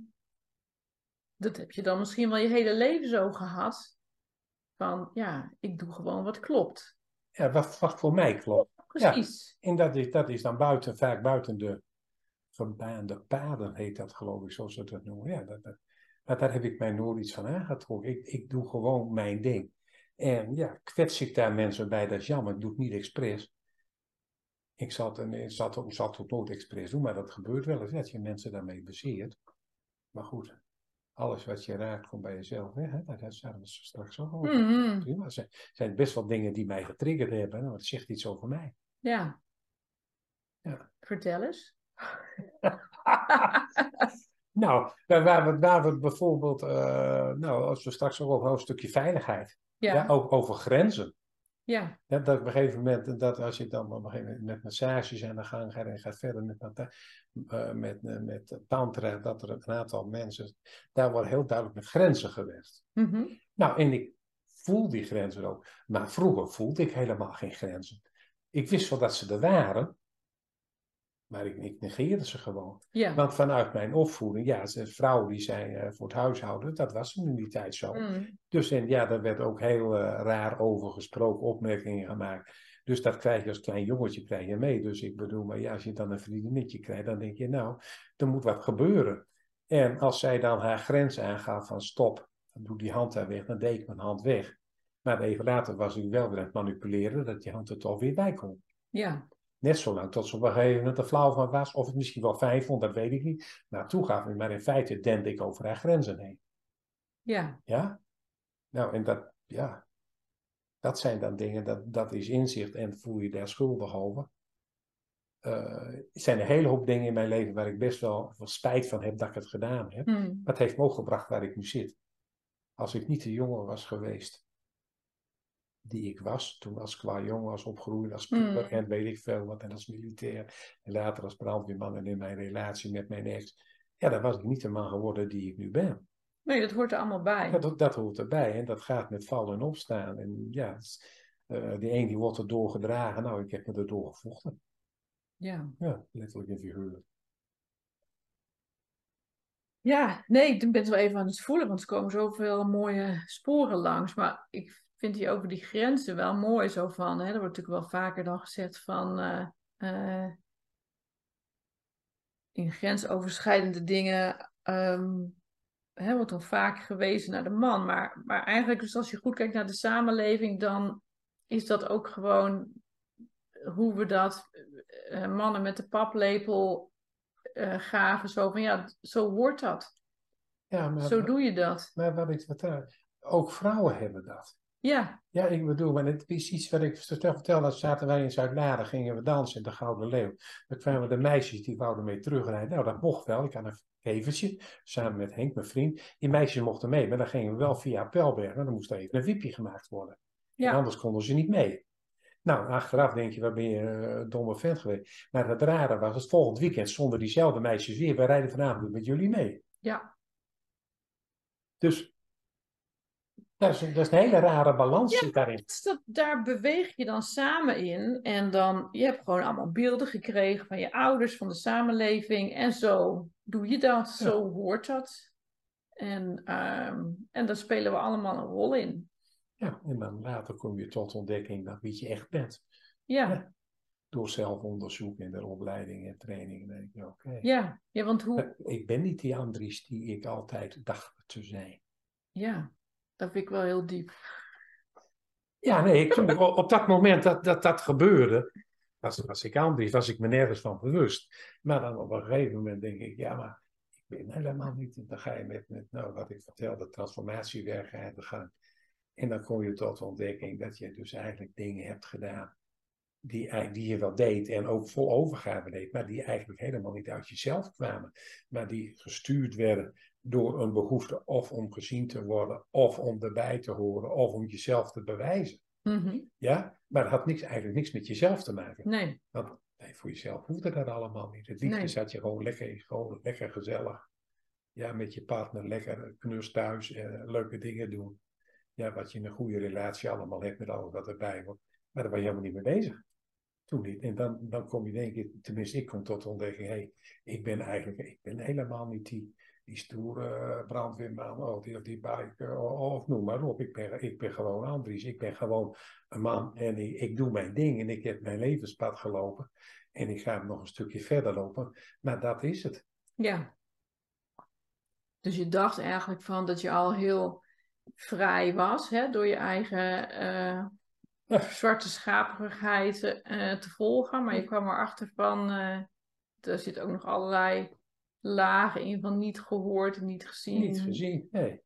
dat heb je dan misschien wel je hele leven zo gehad. Van, ja, ik doe gewoon wat klopt. Ja, wat, wat voor mij klopt. Precies. En dat is, dat is dan buiten, vaak buiten de gebaande paden, heet dat geloof ik, zoals ze dat noemen. Ja, dat, dat, maar daar heb ik mij nooit iets van aangetrokken. Ik, ik doe gewoon mijn ding. En ja, kwets ik daar mensen bij, dat is jammer. Ik doe het niet expres. Ik zal het, en ik het, ook- zal het nooit expres doen, maar dat gebeurt wel eens, dat je mensen daarmee bezeert. Maar goed, alles wat je raakt komt bij jezelf weg. Hè? Daar zijn we straks ook over. Mhm. Prima. Er zijn, best wel dingen die mij getriggerd hebben. En dat zegt iets over mij. Ja. Ja. Vertel eens. <laughs> Nou, waar, waar, we, waar we bijvoorbeeld, eh, nou, als we straks ook over een stukje veiligheid, ja. Ja, ook over grenzen. Ja, Ja, dat op een gegeven moment, dat als je dan op een gegeven moment met massages aan de gang gaat en gaat verder met, met, eh, met, eh, met tantra, dat er een aantal mensen, daar wordt heel duidelijk met grenzen gewerkt. Mhm. Nou, en ik voel die grenzen ook. Maar vroeger voelde ik helemaal geen grenzen. Ik wist wel dat ze er waren, maar ik, ik negeerde ze gewoon. ja. Want vanuit mijn opvoeding, ja, ze vrouwen die zijn eh, voor het huishouden, dat was in die tijd zo. Mm. Dus en ja, daar werd ook heel eh, raar over gesproken, opmerkingen gemaakt. Dus dat krijg je als klein jongetje krijg je mee. Dus ik bedoel, maar ja, als je dan een vriendinnetje krijgt, dan denk je, nou, er moet wat gebeuren. En als zij dan haar grens aangaf van stop, dan doe die hand daar weg, dan deed ik mijn hand weg. Maar even later was ik wel weer aan het manipuleren, dat die hand er toch weer bij kon. Ja, Net zolang tot ze op een gegeven moment er flauw van was, of het misschien wel fijn vond, dat weet ik niet. Toegaf ik, maar in feite dende ik over haar grenzen heen. ja, Ja? Nou, en dat, ja, dat zijn dan dingen, dat, dat is inzicht en voel je daar schuldig over. Eh, er zijn een hele hoop dingen in mijn leven waar ik best wel, spijt van heb dat ik het gedaan heb. Mm. Maar het heeft me ook gebracht waar ik nu zit. Als ik niet de jongen was geweest die ik was, toen als qua jongen was opgegroeid, als puber Mm. en weet ik veel wat, en als militair, en later als brandweerman en in mijn relatie met mijn ex, ja, dan was ik niet de man geworden die ik nu ben. Nee, dat hoort er allemaal bij. Ja, dat, dat hoort erbij en dat gaat met vallen en opstaan. En ja, eh, die een die wordt er doorgedragen, nou, ik heb me er doorgevochten. Ja. Ja, letterlijk en figuurlijk. Ja, nee, ik ben het wel even aan het voelen, want er komen zoveel mooie sporen langs. Maar ik vind die over die grenzen wel mooi zo van, hè, er wordt natuurlijk wel vaker dan gezegd van, eh, eh, in grensoverschrijdende dingen ehm, hè, wordt dan vaak gewezen naar de man. Maar, maar eigenlijk, dus als je goed kijkt naar de samenleving, dan is dat ook gewoon hoe we dat eh, mannen met de paplepel gaven. Zo van, ja, zo wordt dat. Ja, maar, Zo doe je dat. maar wat ik vertel, ook vrouwen hebben dat. Ja, Ja, ik bedoel, maar het is iets wat ik vertel, vertel dat zaten wij in Zuid-Laren, gingen we dansen in de Gouden Leeuw. Dan kwamen de meisjes, die wouden mee terugrijden. Nou, dat mocht wel. Ik had een kevertje, samen met Henk, mijn vriend. Die meisjes mochten mee, maar dan gingen we wel via Pelberg. En dan moest er even een wipje gemaakt worden. Ja. En anders konden ze niet mee. Nou, achteraf denk je, waar ben je eh, een domme vent geweest. Maar het rare was, het volgend weekend stonden diezelfde meisjes weer. We rijden vanavond met jullie mee. ja. Dus dat is, dat is een hele rare balans Ja. zit daarin. Dus dat, daar beweeg je dan samen in. En dan, je hebt gewoon allemaal beelden gekregen van je ouders, van de samenleving. En zo doe je dat, zo hoort dat. En, ehm, en daar spelen we allemaal een rol in. Ja, en dan later kom je tot ontdekking dat wie je echt bent. Ja, Ja. Door zelfonderzoek en de opleiding en training. Denk je, oké. ja. ja want hoe... Ik ben niet die Andries die ik altijd dacht te zijn. Ja, dat vind ik wel heel diep. Ja, nee, ik, op dat moment dat dat, dat gebeurde, was, was ik Andries, was ik me nergens van bewust. Maar dan op een gegeven moment denk ik, ja, maar ik ben helemaal niet. Dan ga je met, met nou, wat ik vertelde, transformatiewerk aan de gang. En dan kom je tot de ontdekking dat je dus eigenlijk dingen hebt gedaan die, die je wel deed en ook vol overgave deed, maar die eigenlijk helemaal niet uit jezelf kwamen, maar die gestuurd werden door een behoefte of om gezien te worden, of om erbij te horen, of om jezelf te bewijzen. Mhm. Ja, maar dat had niks, eigenlijk niks met jezelf te maken. Nee, Want nee, voor jezelf hoefde dat allemaal niet. Het liefde Nee. zat je gewoon lekker, gewoon lekker gezellig. Ja, met je partner lekker knus thuis, eh, leuke dingen doen. Ja, wat je in een goede relatie allemaal hebt met alles wat erbij hoort. Maar daar was je helemaal niet mee bezig. Toen niet. En dan, dan kom je denk ik, tenminste ik kom tot de ontdekking, hey, ik ben eigenlijk, ik ben helemaal niet die, die stoere eh, brandweerman, of die, die biker, of, of noem maar op. Ik ben, ik ben gewoon Andries. Ik ben gewoon een man en ik, ik doe mijn ding en ik heb mijn levenspad gelopen. En ik ga nog een stukje verder lopen. Maar dat is het. ja. Dus je dacht eigenlijk van dat je al heel vrij was, hè, door je eigen eh, <laughs> zwarte schaperigheid eh, te volgen. Maar je kwam erachter van, eh er zit ook nog allerlei lagen in van niet gehoord en niet gezien Niet gezien. Nee,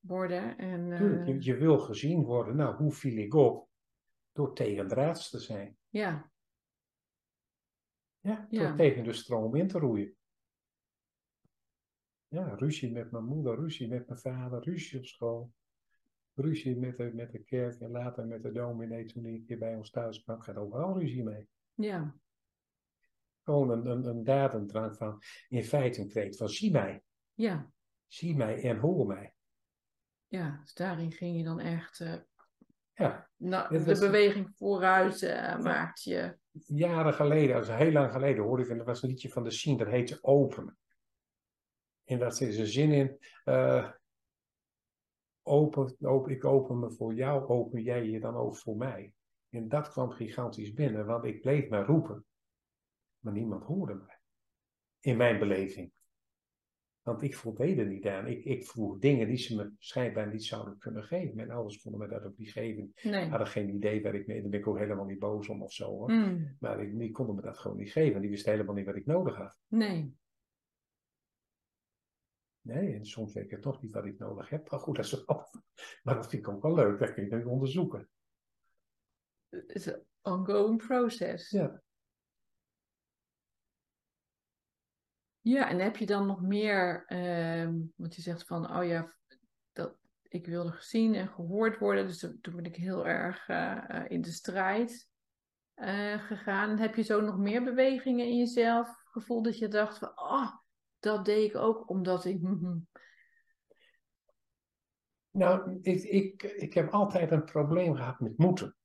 worden. En, eh, tuurlijk. Je, je wil gezien worden. Nou, hoe viel ik op? Door tegendraads te zijn. ja, Ja, Ja. door tegen de stroom in te roeien. Ja, ruzie met mijn moeder, ruzie met mijn vader, ruzie op school. Ruzie met de, met de kerk en later met de dominee toen hij een keer bij ons thuis kwam. Gaat overal ruzie mee. ja, Gewoon een, een, een dadendrang van, in feite een kreet van zie mij. ja, Zie mij en hoor mij. ja. Dus daarin ging je dan echt eh, Ja, nou, de beweging vooruit eh, maakt je. jaren geleden, dat is heel lang geleden, hoorde ik, en dat was een liedje van de Sien, dat heette Open. En daar zit een zin in, eh, open, open, ik open me voor jou, open jij je dan ook voor mij. En dat kwam gigantisch binnen, want ik bleef maar roepen, maar niemand hoorde mij. In mijn beleving. Want ik voldeed er niet aan. Ik, ik vroeg dingen die ze me schijnbaar niet zouden kunnen geven. Mijn ouders konden me dat ook niet geven. Nee. Hadden geen idee waar ik mee. Daar ben ik ook helemaal niet boos om of zo. Hoor. Mm, Maar die, die konden me dat gewoon niet geven. Die wisten helemaal niet wat ik nodig had. nee. Nee, en soms weet ik het toch niet wat ik nodig heb. Maar goed, dat is wel. <laughs> Maar dat vind ik ook wel leuk. Dat kun je dan onderzoeken. Het is een ongoing process. Ja. Ja, en heb je dan nog meer, ehm want je zegt van, oh ja, dat, ik wilde gezien en gehoord worden, dus toen ben ik heel erg eh, eh, in de strijd eh, gegaan. Heb je zo nog meer bewegingen in jezelf gevoeld dat je dacht van, oh, dat deed ik ook omdat ik... <laughs> Nou, ik, ik, ik heb altijd een probleem gehad met moeten.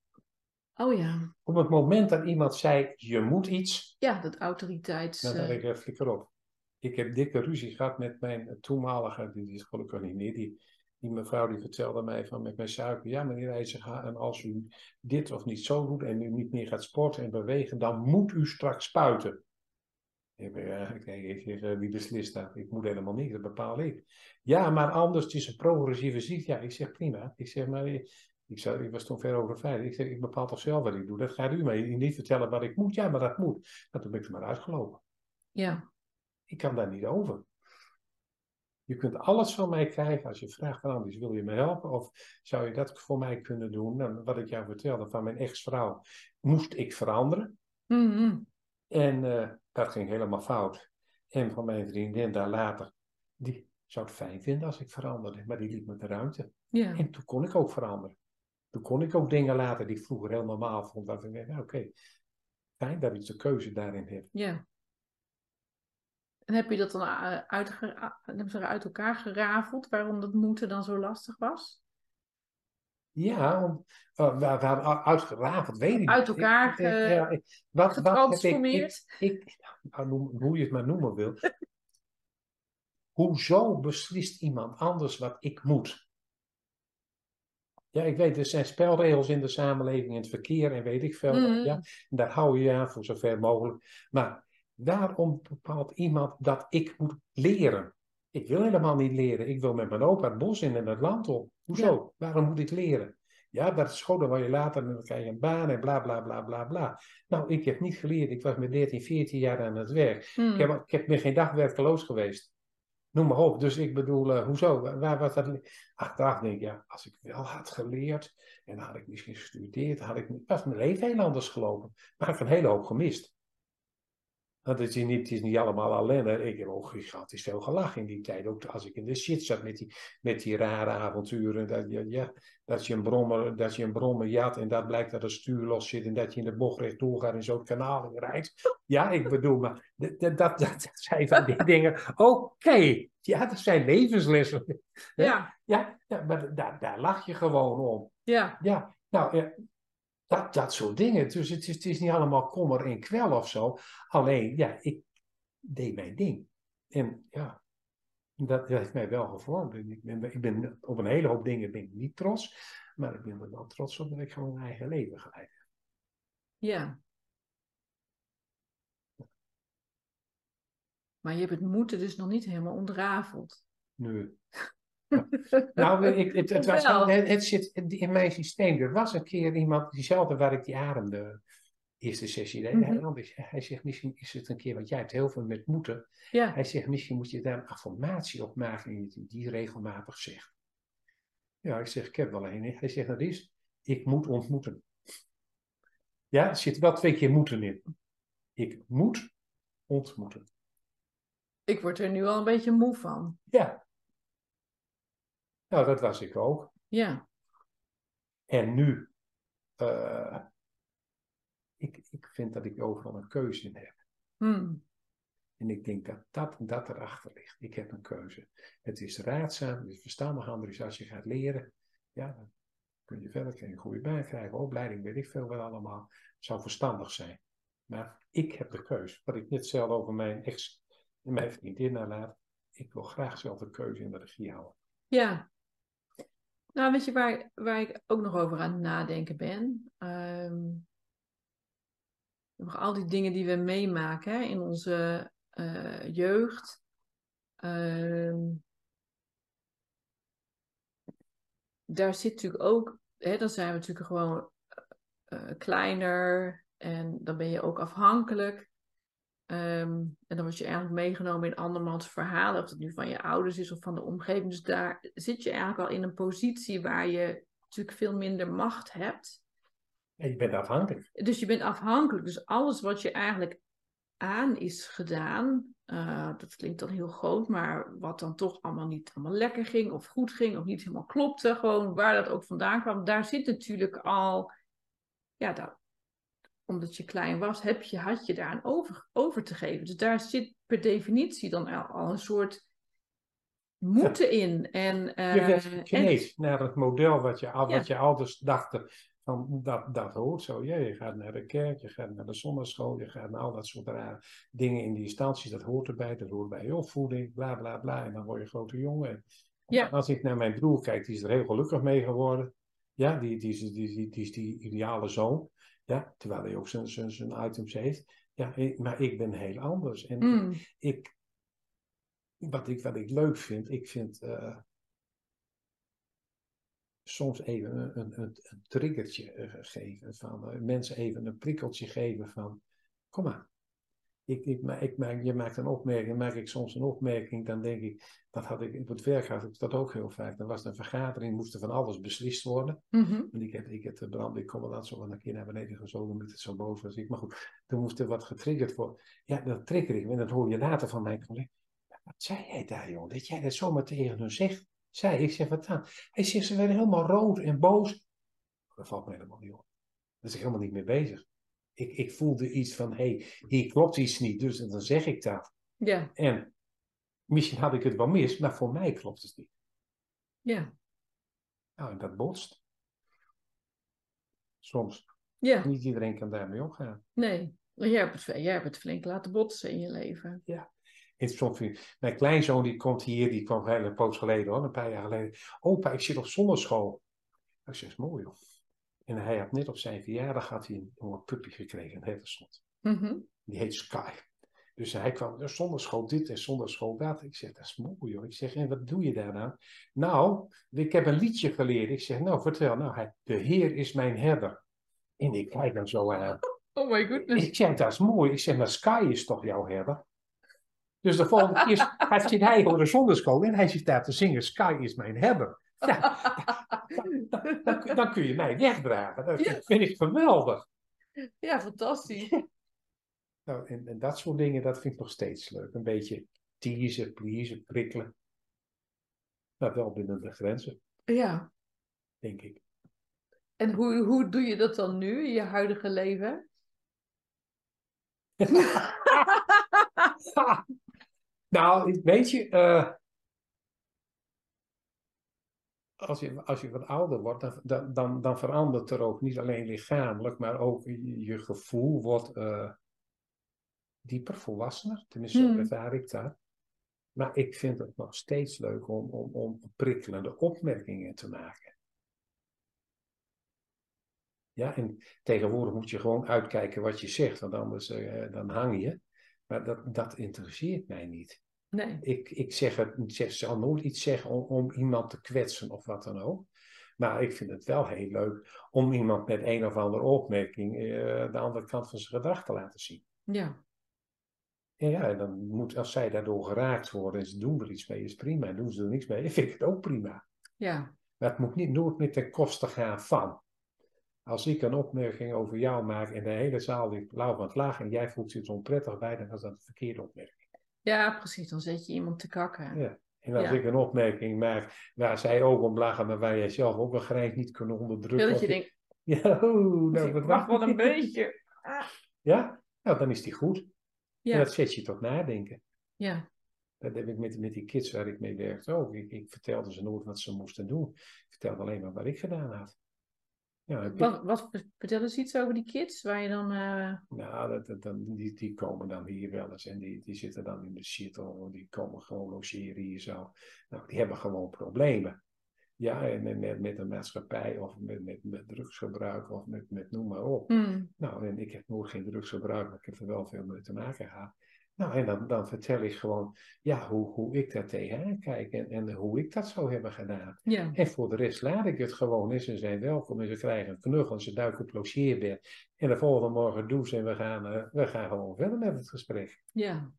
Oh ja, Op het moment dat iemand zei, je moet iets, ja, dat autoriteits... dan dacht eh, ik, eh, flikker op. Ik heb dikke ruzie gehad met mijn toenmalige, die, die is gelukkig niet meer, die, die mevrouw die vertelde mij van met mijn suiker, ja meneer IJzerga, en als u dit of niet zo doet en u niet meer gaat sporten en bewegen, dan moet u straks spuiten. Ik zeg, eh, wie beslist dat? Ik moet helemaal niet, dat bepaal ik. Ja, maar anders, het is een progressieve ziekte. Ja, ik zeg prima. Ik zeg, maar eh, ik, zou, ik was toen ver over vijf. Ik zeg, ik bepaal toch zelf wat ik doe. Dat gaat u mij niet vertellen wat ik moet. Ja, maar dat moet. Nou, toen ben ik er maar uitgelopen. ja, Ik kan daar niet over. Je kunt alles van mij krijgen als je vraagt van Andries, wil je me helpen? Of zou je dat voor mij kunnen doen? Nou, wat ik jou vertelde van mijn ex-vrouw, moest ik veranderen. Mhm. En eh, dat ging helemaal fout. En van mijn vriendin daar later, die zou het fijn vinden als ik veranderde, maar die liet me de ruimte. Ja. En toen kon ik ook veranderen. Toen kon ik ook dingen laten die ik vroeger heel normaal vond. Dat ik dacht, nou, oké, fijn dat ik de keuze daarin heb. ja. En heb je dat dan eh, ze er uit elkaar gerafeld waarom dat moeten dan zo lastig was? Ja, want uh, we, we hadden uitgerafeld, weet ik Uit elkaar Ik- ik- ge- ja, ik- wat, wat heb ik, Getransformeerd? ik, nou, noem- hoe je het maar noemen wil. <laughs> Hoezo beslist iemand anders wat ik moet? Ja, ik weet, er zijn spelregels in de samenleving, in het verkeer en weet ik veel. Ja, en daar hou je je aan voor zover mogelijk. Maar waarom bepaalt iemand dat ik moet leren? Ik wil helemaal niet leren. Ik wil met mijn opa het bos in en het land op. Hoezo? Waarom moet ik leren? Ja, dat is school, dan word je later en dan krijg je een baan en bla bla bla bla bla. Nou, ik heb niet geleerd. Ik was met 13, 14 jaar aan het werk. Hmm. Ik heb, ik heb ben geen dag werkeloos geweest. Noem maar op. Dus ik bedoel, eh, hoezo? Waar, waar was dat? Achteraf denk ik, ja, als ik wel had geleerd en had ik misschien gestudeerd, had ik, was mijn leven heel anders gelopen. Maar ik heb een hele hoop gemist. Want het is niet, het is niet allemaal ellende. Ik heb ook gigantisch veel gelachen in die tijd. Ook als ik in de shit zat met die, met die rare avonturen. Dat je, ja, dat, je een brommer, dat je een brommer jat en dat blijkt dat het stuur los zit. En dat je in de bocht rechtdoor gaat en zo'n kanaal in rijdt. Ja, ik bedoel, maar dat, dat, dat, dat zijn van die <laughs> dingen. Oké, ja, dat zijn levenslessen. Ja, Ja, ja maar daar, daar lach je gewoon om. ja, Ja, nou, ja, dat, dat soort dingen. Dus het is, het is niet allemaal kommer en kwel of zo. Alleen, ja, ik deed mijn ding. En ja, dat heeft mij wel gevormd. Ik ben, ik ben op een hele hoop dingen ben ik niet trots. Maar ik ben er wel trots op dat ik gewoon mijn eigen leven geleid heb. ja. Maar je hebt het moeten dus nog niet helemaal ontrafeld. Nu. Nou, <laughs> ik, het, het, was, het, het zit in mijn systeem. Er was een keer iemand, diezelfde waar ik die adem de eerste sessie deed. Mhm. hij, Anders, hij zegt, misschien is het een keer, want jij hebt heel veel met moeten. Ja, Hij zegt, misschien moet je daar een affirmatie op maken en je die regelmatig zegt. Ja, ik zeg, ik heb wel een. Hij zegt, dat is, ik moet ontmoeten. Ja, er zit wel twee keer moeten in. Ik moet ontmoeten. ik word er nu al een beetje moe van. Ja. Nou, dat was ik ook. Ja, En nu, eh, ik, ik vind dat ik overal een keuze in heb. Hmm. En ik denk dat dat, dat erachter ligt. Ik heb een keuze. Het is raadzaam, het is verstandig anders als je gaat leren. Ja, dan kun je verder krijgen, een goede baan krijgen, opleiding, weet ik veel wat allemaal. Het zou verstandig zijn. Maar ik heb de keuze. Wat ik net zelf over mijn ex en mijn vriendin nalaat. Ik wil graag zelf de keuze in de regie houden. ja. Nou, weet je waar, waar ik ook nog over aan het nadenken ben? Ehm, al die dingen die we meemaken in onze eh, jeugd. Ehm, daar zit natuurlijk ook, hè, dan zijn we natuurlijk gewoon eh, kleiner en dan ben je ook afhankelijk. Ehm, en dan word je eigenlijk meegenomen in andermans verhalen, of dat nu van je ouders is of van de omgeving. Dus daar zit je eigenlijk al in een positie waar je natuurlijk veel minder macht hebt. En je bent afhankelijk. Dus je bent afhankelijk. Dus alles wat je eigenlijk aan is gedaan, eh, dat klinkt dan heel groot, maar wat dan toch allemaal niet allemaal lekker ging of goed ging of niet helemaal klopte, gewoon waar dat ook vandaan kwam, daar zit natuurlijk al, ja, dat, omdat je klein was, heb je, had je daar aan over, over te geven. Dus daar zit per definitie dan al, al een soort moeten in. En, eh, Je werd en- gekneed naar het model wat je, al- Ja. wat je ouders dachten van dat, dat hoort zo. Ja, je gaat naar de kerk, je gaat naar de zondagschool, je gaat naar al dat soort dingen in die instanties. Dat hoort erbij, dat hoort bij je opvoeding, bla bla bla. En dan word je grote jongen. Ja. Als ik naar mijn broer kijk, die is er heel gelukkig mee geworden. Ja, die, die, die, die, die is die ideale zoon. Ja, terwijl hij ook zijn, zijn, zijn items heeft. Ja, ik- maar ik ben heel anders. En Mm, ik, wat, ik, wat ik leuk vind, ik vind eh, soms even een, een, een, een triggertje eh, geven. Van, eh, mensen even een prikkeltje geven van, kom maar. Ik, ik, ma- ik maak, je maakt een opmerking, maak ik soms een opmerking, dan denk ik, dat had ik op het werk had ik dat ook heel vaak. Dan was er een vergadering, moest er van alles beslist worden. Mhm. En ik heb, ik heb de brand, ik kom wel dat zo een keer naar beneden gezogen omdat het zo boos was. Ik, maar goed, toen moest er wat getriggerd worden. Ja, dat trigger ik. En dat hoor je later van mijn collega. Wat zei jij daar, joh? Dat jij dat zomaar tegen hun zegt. Zei, ik zeg, wat dan? Hij zegt, ze werden helemaal rood en boos. Dat valt me helemaal niet op. Daar is ik helemaal niet mee bezig. Ik, ik voelde iets van, hé, hey, hier klopt iets niet, dus dan zeg ik dat. Ja, En misschien had ik het wel mis, maar voor mij klopt het niet. ja, Nou, en dat botst. Soms. ja. Niet iedereen kan daarmee omgaan. Nee, jij hebt, het, jij hebt het flink laten botsen in je leven. En soms mijn kleinzoon die komt hier, die kwam een poos geleden hoor, een paar jaar geleden. Opa, ik zit op zonneschool. Ik zeg, mooi joh. En hij had net op zijn verjaardag had hij een jonge puppy gekregen, een slot. Mhm. Die heet Sky. Dus hij kwam, "Ja, zonneschool dit en zonneschool dat. Ik zeg, dat is mooi joh. Ik zeg, en wat doe je daar dan? Nou, ik heb een liedje geleerd. Ik zeg, nou vertel. Nou, hij, de Heer is mijn herder. En ik kijk hem zo aan. <laughs> Oh my goodness. Ik zeg, dat is mooi. Ik zeg, maar Sky is toch jouw herder? Dus de volgende keer <laughs> gaat zit hij voor de zonneschool en hij zit daar te zingen, Sky is mijn herder. Ja, dan, dan kun je mij wegdragen. Dat vind ik geweldig. Ja, fantastisch. <laughs> Nou, en, en dat soort dingen, dat vind ik nog steeds leuk. Een beetje teasen, pleasen, prikkelen. Maar wel binnen de grenzen, Ja. denk ik. En hoe, hoe doe je dat dan nu in je huidige leven? <laughs> <laughs> nou, weet je, eh, als, je, als je wat ouder wordt, dan, dan, dan, verandert er ook niet alleen lichamelijk, maar ook je, gevoel wordt eh, dieper, volwassener. Tenminste, zo Hmm. ervaar ik dat. Maar ik vind het nog steeds leuk om, om, om prikkelende opmerkingen te maken. Ja, en tegenwoordig moet je gewoon uitkijken wat je zegt, want anders eh, dan hang je. Maar dat, dat interesseert mij niet. Nee. Ik, ik zeg het, zeg, zal nooit iets zeggen om, om iemand te kwetsen of wat dan ook. Maar ik vind het wel heel leuk om iemand met een of andere opmerking eh, de andere kant van zijn gedrag te laten zien. Ja. En ja, en dan moet, als zij daardoor geraakt worden en ze doen er iets mee, is prima. Doen ze er niks mee, <laughs> vind ik het ook prima. Ja. Maar het moet niet nooit meer ten koste gaan van. Als ik een opmerking over jou maak en de hele zaal ligt lauw van het lachen en jij voelt zich onprettig bij, dan is dat een verkeerde opmerking. Ja, precies. Dan zet je iemand te kakken. Ja. En als Ja. ik een opmerking maak waar zij ook om lachen, maar waar jij zelf ook een grijns niet kunt onderdrukken. Dat je denkt, <laughs> Ja, oeh, nou, ik mag wel een beetje. <laughs> Ja, nou, dan is die goed. En Ja. dat zet je tot nadenken. Ja. Dat heb ik met, met die kids waar ik mee werkte ook. Ik, ik vertelde ze nooit wat ze moesten doen. Ik vertelde alleen maar wat ik gedaan had. Ja, ik- Wat, wat, vertel eens iets over die kids waar je dan... eh, Nou, dat, dat, dan, die, die komen dan hier wel eens en die, die zitten dan in de shuttle, die komen gewoon logeren hier zo. Nou, die hebben gewoon problemen. Ja, en, en met, met de maatschappij of met, met, met drugsgebruik of met, met noem maar op. hmm, Nou, en ik heb nooit geen drugsgebruik, maar ik heb er wel veel mee te maken gehad. Nou, en dan, dan vertel ik gewoon, ja, hoe, hoe ik daar tegenaan kijk en, en hoe ik dat zou hebben gedaan. Ja. En voor de rest laat ik het gewoon. En ze zijn welkom en ze krijgen een knuffel en ze duiken op logeerbed. En de volgende morgen douchen en we gaan, eh, we gaan gewoon verder met het gesprek. Ja.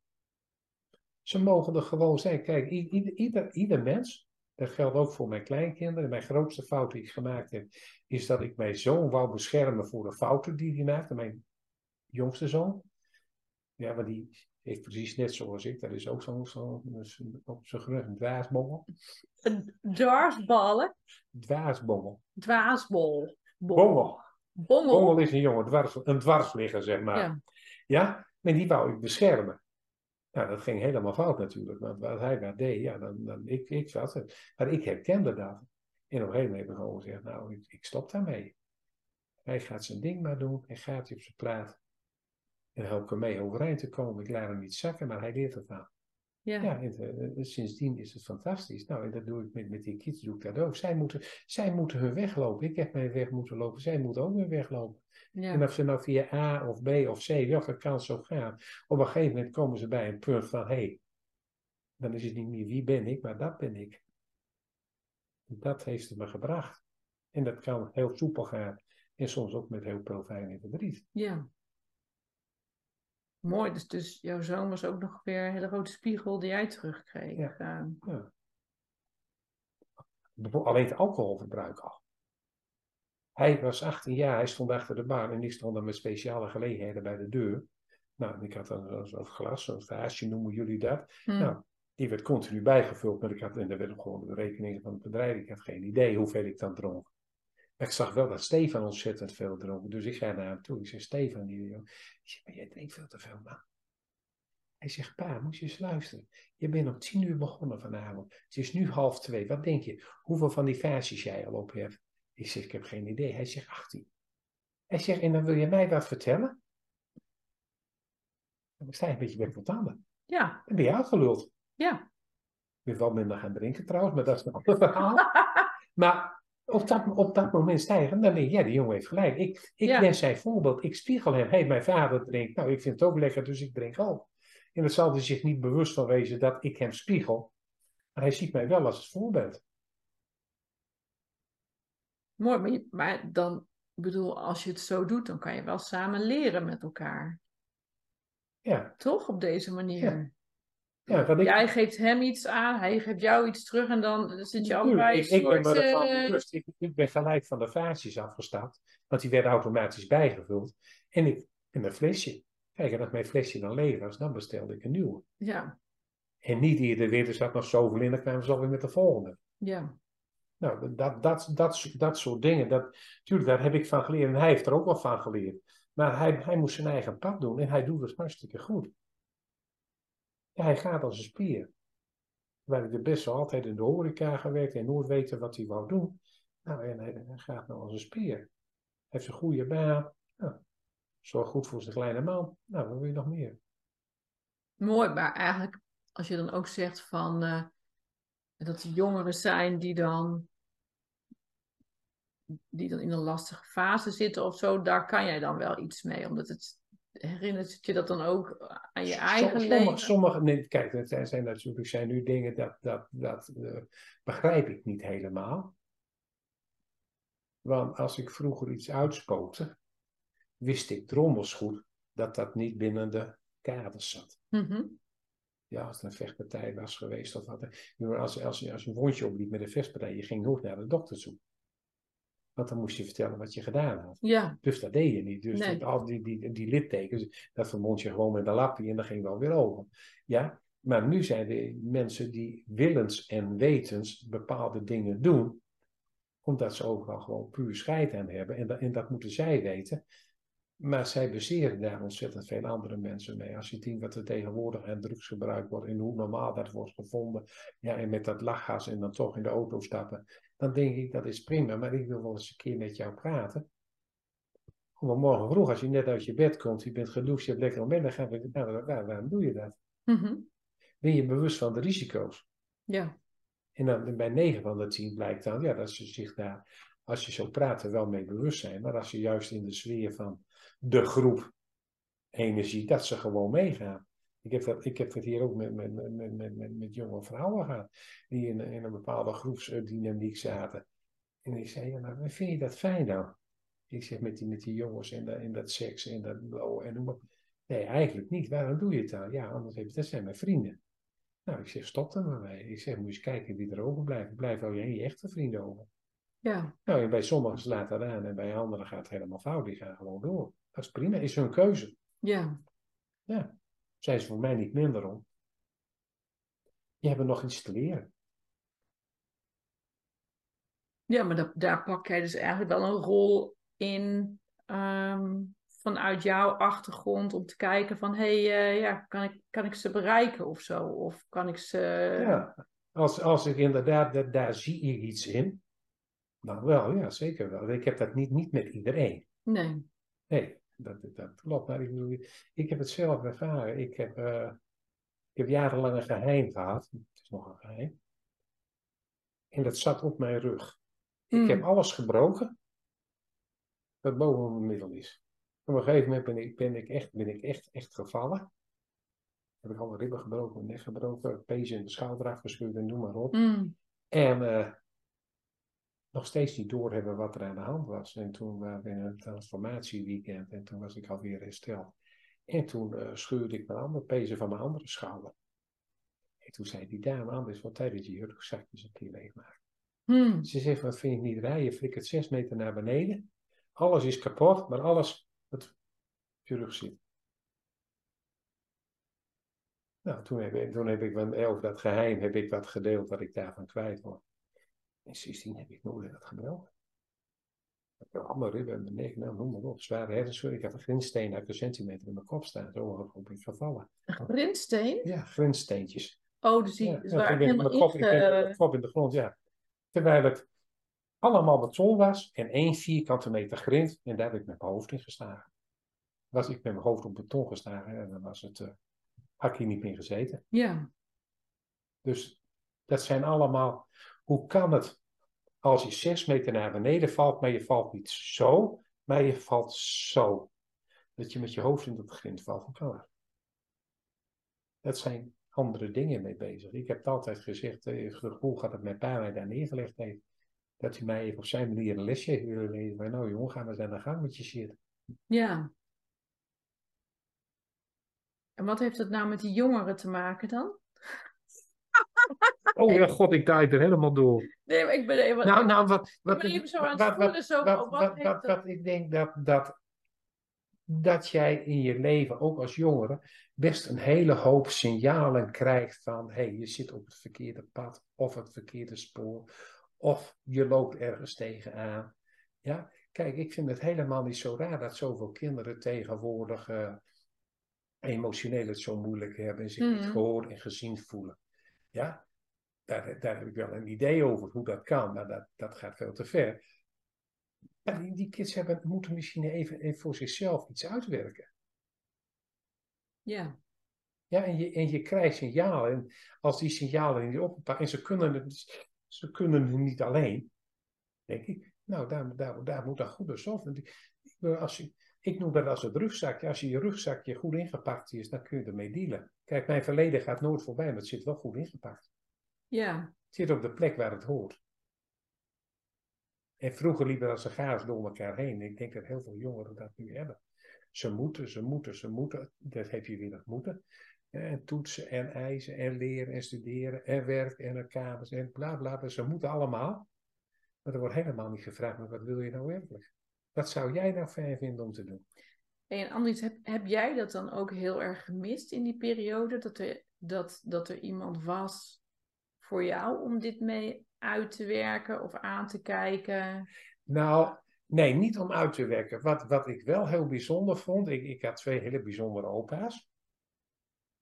Ze mogen er gewoon zijn. Kijk, ieder, ieder, ieder mens, dat geldt ook voor mijn kleinkinderen. Mijn grootste fout die ik gemaakt heb, is dat ik mijn zoon wou beschermen voor de fouten die hij maakte. Mijn jongste zoon. Ja, maar die heeft precies net zoals ik. Dat is ook zo'n zo, op zijn een dwaasbommel. Een dwarsballen. Dwaasbommel. Dwaasbol. Bol. Bommel. Bongel. Bommel is een jongen, dwars, een dwarsligger, zeg maar. Ja. Ja, maar die wou ik beschermen. Nou, dat ging helemaal fout natuurlijk. Want wat hij maar deed, ja, dan, dan ik, ik zat er. Maar ik herkende dat. En op een gegeven moment heb ik gewoon gezegd, nou, ik, ik stop daarmee. Hij gaat zijn ding maar doen. Hij gaat op zijn praat. En help ik hem mee overeind te komen. Ik laat hem niet zakken, maar hij leert het aan. Ja. Ja, en, eh, eh, sindsdien is het fantastisch. Nou, en dat doe ik met, met die kids, doe ik dat ook. Zij moeten, zij moeten hun weg lopen. Ik heb mijn weg moeten lopen. Zij moeten ook hun weg lopen. Ja. En of ze nou via A of B of C, welke kant zo gaan, op een gegeven moment komen ze bij een punt van, hé, hey, dan is het niet meer wie ben ik, maar dat ben ik. Dat heeft het me gebracht. En dat kan heel soepel gaan en soms ook met heel veel pijn en verdriet. Ja. Mooi, dus, dus jouw zoon was ook nog weer een hele grote spiegel die jij terugkreeg. Ja. Eh, Ja. Alleen het alcoholverbruik al. Hij was 18 jaar, hij stond achter de bar en ik stond dan met speciale gelegenheden bij de deur. Nou, ik had dan zo'n glas, zo'n vaasje noemen jullie dat. hm. Nou, die werd continu bijgevuld, maar ik had, en daar werden gewoon de rekeningen van het bedrijf. Ik had geen idee hoeveel ik dan dronk. Maar ik zag wel dat Stefan ontzettend veel dronk. Dus ik ga naar hem toe. Ik zeg, Stefan, die jongen. Ik zeg, maar jij drinkt veel te veel, man. Hij zegt, pa, moet je eens luisteren. Je bent om tien uur begonnen vanavond. Het is nu half twee. Wat denk je? Hoeveel van die vaasjes jij al op hebt? Ik zeg, ik heb geen idee. Hij zegt, 18. Hij zegt, en dan wil je mij wat vertellen? Dan sta je een beetje van tanden. Ja, Dan ben je uitgeluld. ja. Ik ben wel minder gaan drinken trouwens, maar dat is <laughs> een ander verhaal. <laughs> maar op dat, op dat moment stijgen, dan denk je, ja, die jongen heeft gelijk. Ik, ik Ja. ben zijn voorbeeld. Ik spiegel hem. Hé, mijn vader drinkt. Nou, ik vind het ook lekker, dus ik drink ook. En dat zal hij zich niet bewust van wezen dat ik hem spiegel. Maar hij ziet mij wel als het voorbeeld. Mooi, maar, je- maar dan, ik bedoel, als je het zo doet, dan kan je wel samen leren met elkaar. Ja, Toch? Op deze manier. ja ik, Jij geeft hem iets aan, hij geeft jou iets terug en dan zit je allebei ik, ik ben me soort, ervan bewust. Ik, ik ben gelijk van de vaasjes afgestapt. Want die werden automatisch bijgevuld. En ik en een flesje. Kijk, en als mijn flesje dan leeg was, dan bestelde ik een nieuwe. Ja, En niet iedere weer, er zat nog zoveel in, dan kwamen ze alweer met de volgende. ja, Nou, dat, dat, dat, dat soort dingen, dat, tuurlijk, daar heb ik van geleerd. En hij heeft er ook wel van geleerd. Maar hij, hij moest zijn eigen pad doen en hij doet het hartstikke goed. Ja, hij gaat als een spier. Waar ik de best wel altijd in de horeca gewerkt en nooit weten wat hij wou doen. Nou, en hij, gaat nou als een spier. Hij heeft een goede baan. Nou, zorgt goed voor zijn kleine man. Nou, wat wil je nog meer? mooi. Maar eigenlijk, als je dan ook zegt van, eh, dat er jongeren zijn die dan, die dan in een lastige fase zitten of zo, daar kan jij dan wel iets mee. Omdat het, herinnert je dat dan ook aan je eigen Som- leven? Sommige, sommige, nee, kijk, het zijn, zijn natuurlijk zijn nu dingen dat, dat, dat eh, begrijp ik niet helemaal. Want als ik vroeger iets uitspookte, wist ik drommels goed dat dat niet binnen de kaders zat. Mhm. Ja, als het een vechtpartij was geweest of wat. Als, als, je- als je een wondje opliep met een vechtpartij, je ging nooit naar de dokter toe. Want dan moest je vertellen wat je gedaan had. Ja, Dus dat deed je niet. Dus Nee. dat- al die, die, die littekens, dat vermond je gewoon met een lapje en dan ging wel weer over. Ja? Maar nu zijn er mensen die willens en wetens bepaalde dingen doen, omdat ze overal gewoon puur scheid aan hebben. En, dat- en dat moeten zij weten. Maar zij baseren daar ontzettend veel andere mensen mee. Als je ziet wat er tegenwoordig aan drugs gebruikt wordt en hoe normaal dat wordt gevonden. Ja, en met dat lachgas en dan toch in de auto stappen. Dan denk ik dat is prima, maar ik wil wel eens een keer met jou praten. Gewoon morgen vroeg, als je net uit je bed komt, je bent gedoucht, je hebt lekker moment, dan gaan we, nou, waar- waar- waarom doe je dat? Mhm. Ben je bewust van de risico's? ja, En dan bij 9 van de 10 blijkt dan ja, dat ze zich daar, als je zo praat, er wel mee bewust zijn. Maar als je juist in de sfeer van de groep energie, dat ze gewoon meegaan. Ik heb dat, ik heb dat hier ook met, met, met, met, met, met, jonge vrouwen gehad, die in, in een bepaalde groepsdynamiek zaten. En ik zei, ja, maar vind je dat fijn nou? Ik zeg met die, met die jongens en, dat- en dat seks en dat blow en noem maar. Nee, eigenlijk niet. Waarom doe je het dan? Ja, anders heb je, dat zijn mijn vrienden. Nou, ik zeg, stop er maar mee. Ik zeg, moet je eens kijken wie er overblijft. Blijven al je, je echte vrienden over. ja, Nou, en bij sommigen slaat dat aan en bij anderen gaat het helemaal fout. Die gaan gewoon door. Dat is prima, is hun keuze. ja. Ja, zijn ze voor mij niet minder om. Die hebben nog iets te leren. Ja, maar dat, daar pak jij dus eigenlijk wel een rol in ehm, vanuit jouw achtergrond om te kijken van hé, hey, eh, ja, kan ik, kan ik ze bereiken of zo? Of kan ik ze. Ja, als, als ik inderdaad, dat, daar zie ik iets in. Dan wel, ja, zeker wel. Ik heb dat niet, niet met iedereen. Nee. Nee, dat, dat klopt. Maar ik, bedoel, ik heb het zelf ervaren. Ik heb, eh, ik heb jarenlang een geheim gehad. Het is nog een geheim. En dat zat op mijn rug. Ik heb alles gebroken wat boven mijn middel is. Op een gegeven moment ben ik, ben ik, echt, ben ik echt, echt gevallen. Heb ik alle ribben gebroken, mijn nek gebroken, pezen in de schouder afgescheurd en noem maar op. Mm. En eh, nog steeds niet doorhebben wat er aan de hand was. En toen waren we in een transformatieweekend en toen was ik alweer hersteld. En toen uh, schuurde ik mijn andere pezen van mijn andere schouder. En toen zei die dame, anders wat tijd dat je je rugzakjes een keer leegmaakt. Hmm. Ze zegt, wat vind ik niet raar? Je flikkert zes meter naar beneden. Alles is kapot, maar alles wat op je rug zit. Nou, toen heb, ik, toen heb ik over dat geheim heb ik wat gedeeld wat ik daarvan kwijt was. En sindsdien heb ik nooit dat gebruikt. Ik heb allemaal ribben mijn nek, nou, noem maar op. Zware hersenschudding. Ik had een grinsteen uit een centimeter in mijn kop staan. Zo op ik gevallen. Een grinsteen? Ja, grinsteentjes. Oh, dus die Ja, helemaal mijn kop, ik mijn kop in de grond, ja. Terwijl het allemaal beton was en één vierkante meter grind. En daar heb ik met mijn hoofd in geslagen. Was ik met mijn hoofd op beton geslagen en dan was het, eh had ik hier niet meer gezeten. Ja, Dus dat zijn allemaal, hoe kan het als je zes meter naar beneden valt, maar je valt niet zo, maar je valt zo. Dat je met je hoofd in dat grind valt. Hoe kan dat? Dat zijn andere dingen mee bezig. Ik heb het altijd gezegd, eh, het gevoel gaat het mijn pa mij daar neergelegd heeft. Dat hij mij even op zijn manier een lesje heeft willen lezen. Maar nou jongen, ga maar eens aan de gang met je shit. ja. En wat heeft het nou met die jongeren te maken dan? <laughs> Oh ja, god, ik draai er helemaal door. Nee, maar ik ben even... Nou, nou, wat, wat, ik ben even zo aan het voelen, zo, wat, oh, wat wat, ik denk dat, dat, dat jij in je leven, ook als jongere, best een hele hoop signalen krijgt van, hé, hey, je zit op het verkeerde pad, of het verkeerde spoor, of je loopt ergens tegenaan. Ja, kijk, ik vind het helemaal niet zo raar dat zoveel kinderen tegenwoordig eh, emotioneel het zo moeilijk hebben en zich niet Mhm. gehoord en gezien voelen. Ja, daar, daar heb ik wel een idee over hoe dat kan, maar dat, dat gaat veel te ver. Maar die, die kids hebben, moeten misschien even, even voor zichzelf iets uitwerken. Ja, Ja, en, je, en je krijgt signalen. En als die signalen niet opgepakt en ze kunnen het, ze kunnen het niet alleen, denk ik, nou, daar, daar, daar moet dan goed of. Want ik, ik- Als je, ik noem dat als het rugzakje. Als je je rugzakje goed ingepakt is, dan kun je ermee dealen. Kijk, mijn verleden gaat nooit voorbij, maar het zit wel goed ingepakt. Ja, Het zit op de plek waar het hoort. En vroeger liepen als een gaas door elkaar heen. Ik denk dat heel veel jongeren dat nu hebben. Ze moeten, ze moeten, ze moeten. Dat heb je weer dat moeten. En toetsen en eisen en leren en studeren en werk en kamers en bla bla. bla. Ze moeten allemaal. Maar er wordt helemaal niet gevraagd, maar wat wil je nou werkelijk? Wat zou jij nou fijn vinden om te doen? En Andries, heb, heb jij dat dan ook heel erg gemist in die periode? Dat er, dat, dat er iemand was voor jou om dit mee uit te werken of aan te kijken? Nou, nee, niet om uit te werken. Wat, wat ik wel heel bijzonder vond, ik, ik had twee hele bijzondere opa's.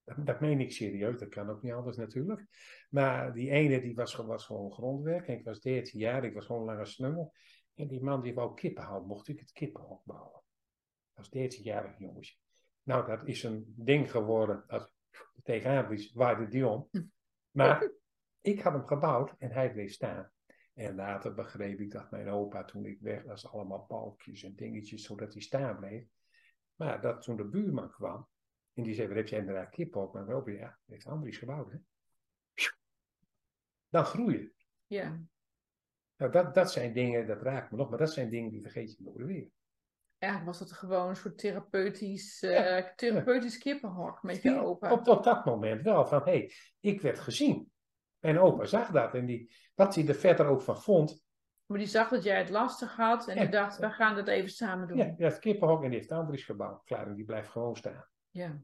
Dat, dat meen ik serieus, dat kan ook niet anders natuurlijk. Maar die ene die was, was gewoon grondwerk. En ik was 13 jaar, ik was gewoon lange snungel. En die man die wou kippen houden, mocht ik het kippenhok bouwen. Was 13-jarig jongetje. Nou, dat is een ding geworden. Als tegenaan blies, waaide die om. Maar ik had hem gebouwd en hij bleef staan. En later begreep ik dat mijn opa, toen ik weg was, allemaal balkjes en dingetjes, zodat hij staan bleef. Maar dat toen de buurman kwam, en die zei, wat heb jij inderdaad kippen op? Maar wel, ja, dat heeft Andries gebouwd, hè. Dan groeien. Ja, Nou, dat, dat zijn dingen, dat raakt me nog, maar dat zijn dingen die vergeet je nooit weer. eigenlijk was het gewoon een soort therapeutisch, eh, therapeutisch kippenhok met je opa. Op, op dat moment wel, van hé, hey, ik werd gezien. Mijn opa zag dat en die, wat hij er verder ook van vond, Maar die zag dat jij het lastig had en Ja. die dacht, we gaan dat even samen doen. ja, het kippenhok en heeft Andries gebouwd. Klaar, en die blijft gewoon staan. Ja.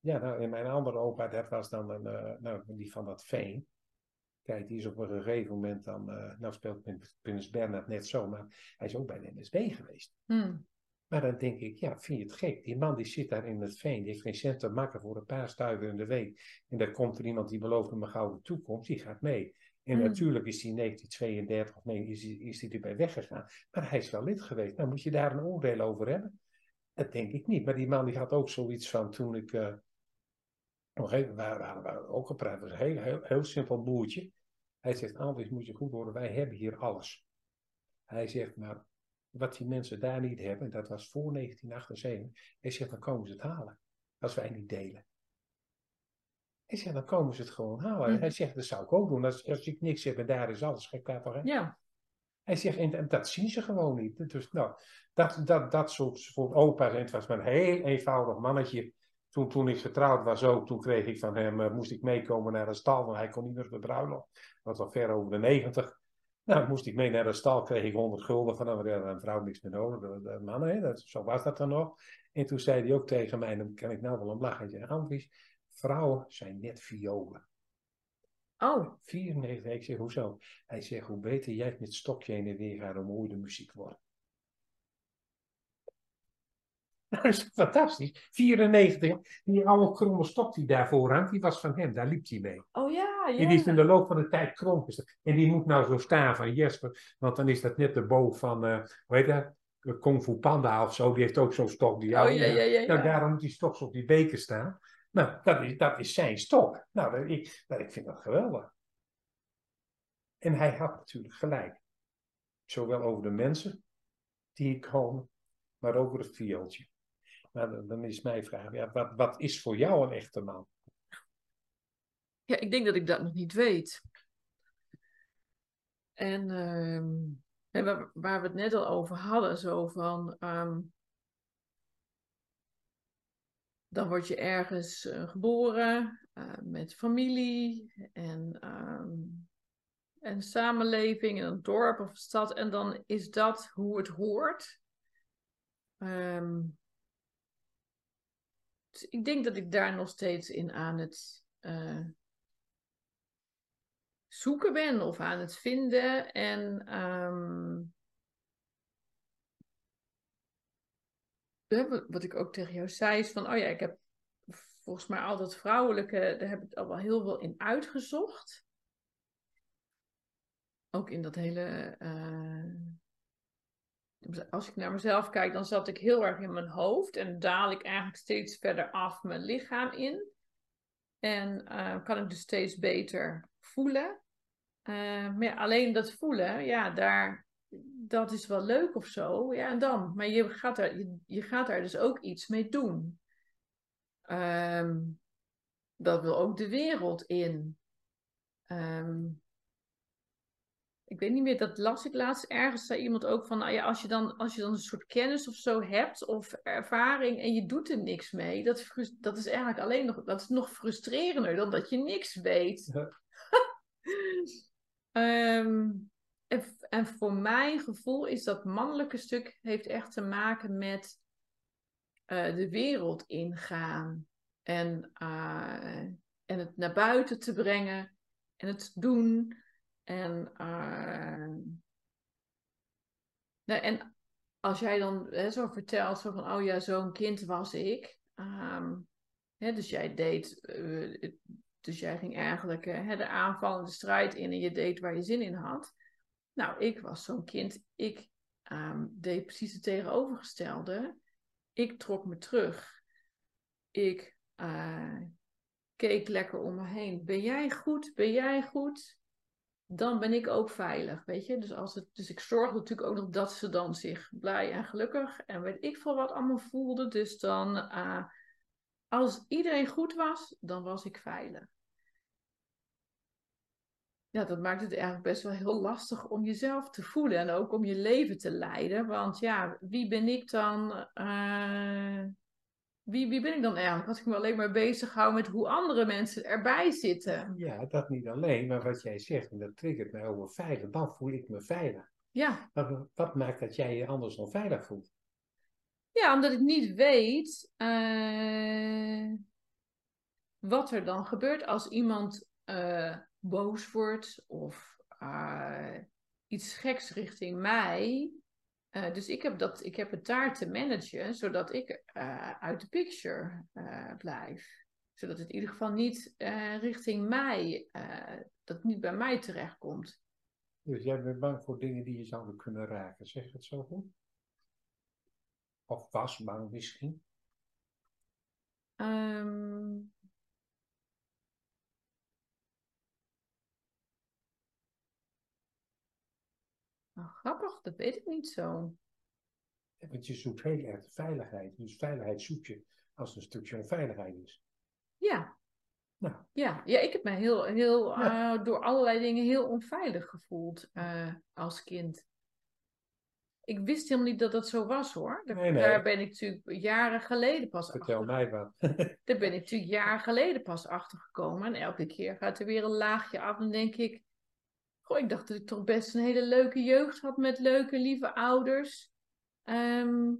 Ja, nou, en mijn andere opa, dat was dan een, eh, nou, die van dat veen. Kijk, die is op een gegeven moment dan, eh, nou speelt Prins- Bernhard net zo, maar hij is ook bij de NSB geweest. Hm. Maar dan denk ik, ja, vind je het gek? Die man die zit daar in het veen, die heeft geen cent te makken voor een paar stuiver in de week. En dan komt er iemand die belooft hem een gouden toekomst, die gaat mee. En Hmm. natuurlijk is hij in 1932 of nee, is hij, is hij erbij weggegaan. Maar hij is wel lid geweest. Nou, moet je daar een oordeel over hebben? Dat denk ik niet. Maar die man die had ook zoiets van toen ik. eh nog even, waren, waren ook gepraat. Was een heel, heel, heel simpel boertje. Hij zegt: Andries, moet je goed horen, wij hebben hier alles. Hij zegt: Maar wat die mensen daar niet hebben, dat was voor 1978. Hij zegt: Dan komen ze het halen. Als wij niet delen. Hij zegt: Dan komen ze het gewoon halen. Mhm. Hij zegt: Dat zou ik ook doen. Als, als ik niks heb en daar is alles? Ja. Hij zegt, en dat zien ze gewoon niet. Dus nou, dat, dat, dat soort, soort opa's. En het was maar een heel eenvoudig mannetje. Toen, toen ik getrouwd was ook, toen kreeg ik van hem, uh, moest ik meekomen naar de stal, want hij kon niet meer op de bruiloft. Dat was al ver over de negentig. Nou, moest ik mee naar de stal, kreeg ik 100 gulden van een vrouw niks meer nodig, mannen, hè, dat, zo was dat dan nog. En toen zei hij ook tegen mij, dan kan ik nou wel een lachetje aan. Vrouwen zijn net violen. Oh. 94, ik zeg, hoezo? Hij zegt, hoe beter jij met stokje in de weer gaat, hoe mooier de muziek wordt. Dat is fantastisch. 94, die oude kromme stok die daarvoor hangt, die was van hem, daar liep hij mee. Oh ja, ja. En die is in de loop van de tijd krom En die moet nou zo staan van Jesper, want dan is dat net de boog van, uh, hoe heet dat? Kung Fu Panda of zo, die heeft ook zo'n stok. Die oh ja, ja, ja. Nou, daarom moet die stok op die beker staan. Nou, dat is, dat is zijn stok. Nou, dat, ik, dat, ik vind dat geweldig. En hij had natuurlijk gelijk. Zowel over de mensen die komen, maar over het viooltje. Nou, dan is mijn vraag, ja, wat, wat is voor jou een echte man? Ja, ik denk dat ik dat nog niet weet. En, uh, waar, waar, we het net al over hadden, zo van, um, dan word je ergens uh, geboren uh, met familie en, um, en samenleving in een dorp of stad. En dan is dat hoe het hoort. Um, ik denk dat ik daar nog steeds in aan het uh, zoeken ben of aan het vinden. En um, wat ik ook tegen jou zei, is van, oh ja, ik heb volgens mij al dat vrouwelijke, daar heb ik al wel heel veel in uitgezocht. Ook in dat hele. Uh, als ik naar mezelf kijk, dan zat ik heel erg in mijn hoofd en daal ik eigenlijk steeds verder af mijn lichaam in. En uh, kan ik dus steeds beter voelen. Uh, maar alleen dat voelen, ja, daar, dat is wel leuk of zo. Ja, en dan. Maar je gaat er, je, gaat daar dus ook iets mee doen. Um, dat wil ook de wereld in. Um, ik weet niet meer, dat las ik laatst ergens, zei iemand ook van, nou ja, als je dan, als je dan een soort kennis of zo hebt, of ervaring, en je doet er niks mee, dat, dat is eigenlijk alleen nog, dat is nog frustrerender dan dat je niks weet. Ja. um, <laughs> en, en voor mijn gevoel is dat mannelijke stuk heeft echt te maken met uh, de wereld ingaan. En, uh, en het naar buiten te brengen. En het doen. En, uh, nou, en als jij dan hè, zo vertelt, zo van, oh ja, zo'n kind was ik. Um, hè, dus jij deed, dus jij ging eigenlijk hè, de aanvallende strijd in en je deed waar je zin in had. Nou, ik was zo'n kind. Ik um, deed precies het tegenovergestelde. Ik trok me terug. Ik keek lekker om me heen. Ben jij goed? Ben jij goed? Dan ben ik ook veilig, weet je. Dus, als het, dus ik zorgde natuurlijk ook nog dat ze dan zich blij en gelukkig en weet ik veel wat allemaal voelden. Dus dan, uh, als iedereen goed was, dan was ik veilig ja, dat maakt het eigenlijk best wel heel lastig om jezelf te voelen en ook om je leven te leiden. Want ja, wie ben ik dan? Uh, wie, wie ben ik dan eigenlijk? Als ik me alleen maar bezig hou met hoe andere mensen erbij zitten. Ja, dat niet alleen, maar wat jij zegt, en dat triggert mij over veilig, dan voel ik me veilig. Ja. Wat, wat maakt dat jij je anders dan veilig voelt? Ja, omdat ik niet weet uh, wat er dan gebeurt als iemand. Uh, boos wordt of uh, iets geks richting mij. Uh, dus ik heb, dat, ik heb het daar te managen, zodat ik uh, uit de picture blijf. Zodat het in ieder geval niet richting mij, dat niet bij mij terechtkomt. Dus jij bent bang voor dingen die je zouden kunnen raken, zeg het zo goed? Of was bang misschien? Um, Nou, grappig, dat weet ik niet zo. want je zoekt heel erg veiligheid. Dus veiligheid zoek je als een stukje onveiligheid is. Ja. Nou. Ja, ja ik heb me heel, heel, uh, door allerlei dingen heel onveilig gevoeld uh, als kind. ik wist helemaal niet dat dat zo was hoor. Daar, Nee, nee. daar ben ik natuurlijk jaren geleden pas Vertel achter. mij wat. Daar ben ik natuurlijk jaren geleden pas achter gekomen. En elke keer gaat er weer een laagje af. En denk ik, goh, ik dacht dat ik toch best een hele leuke jeugd had met leuke, lieve ouders. Ehm,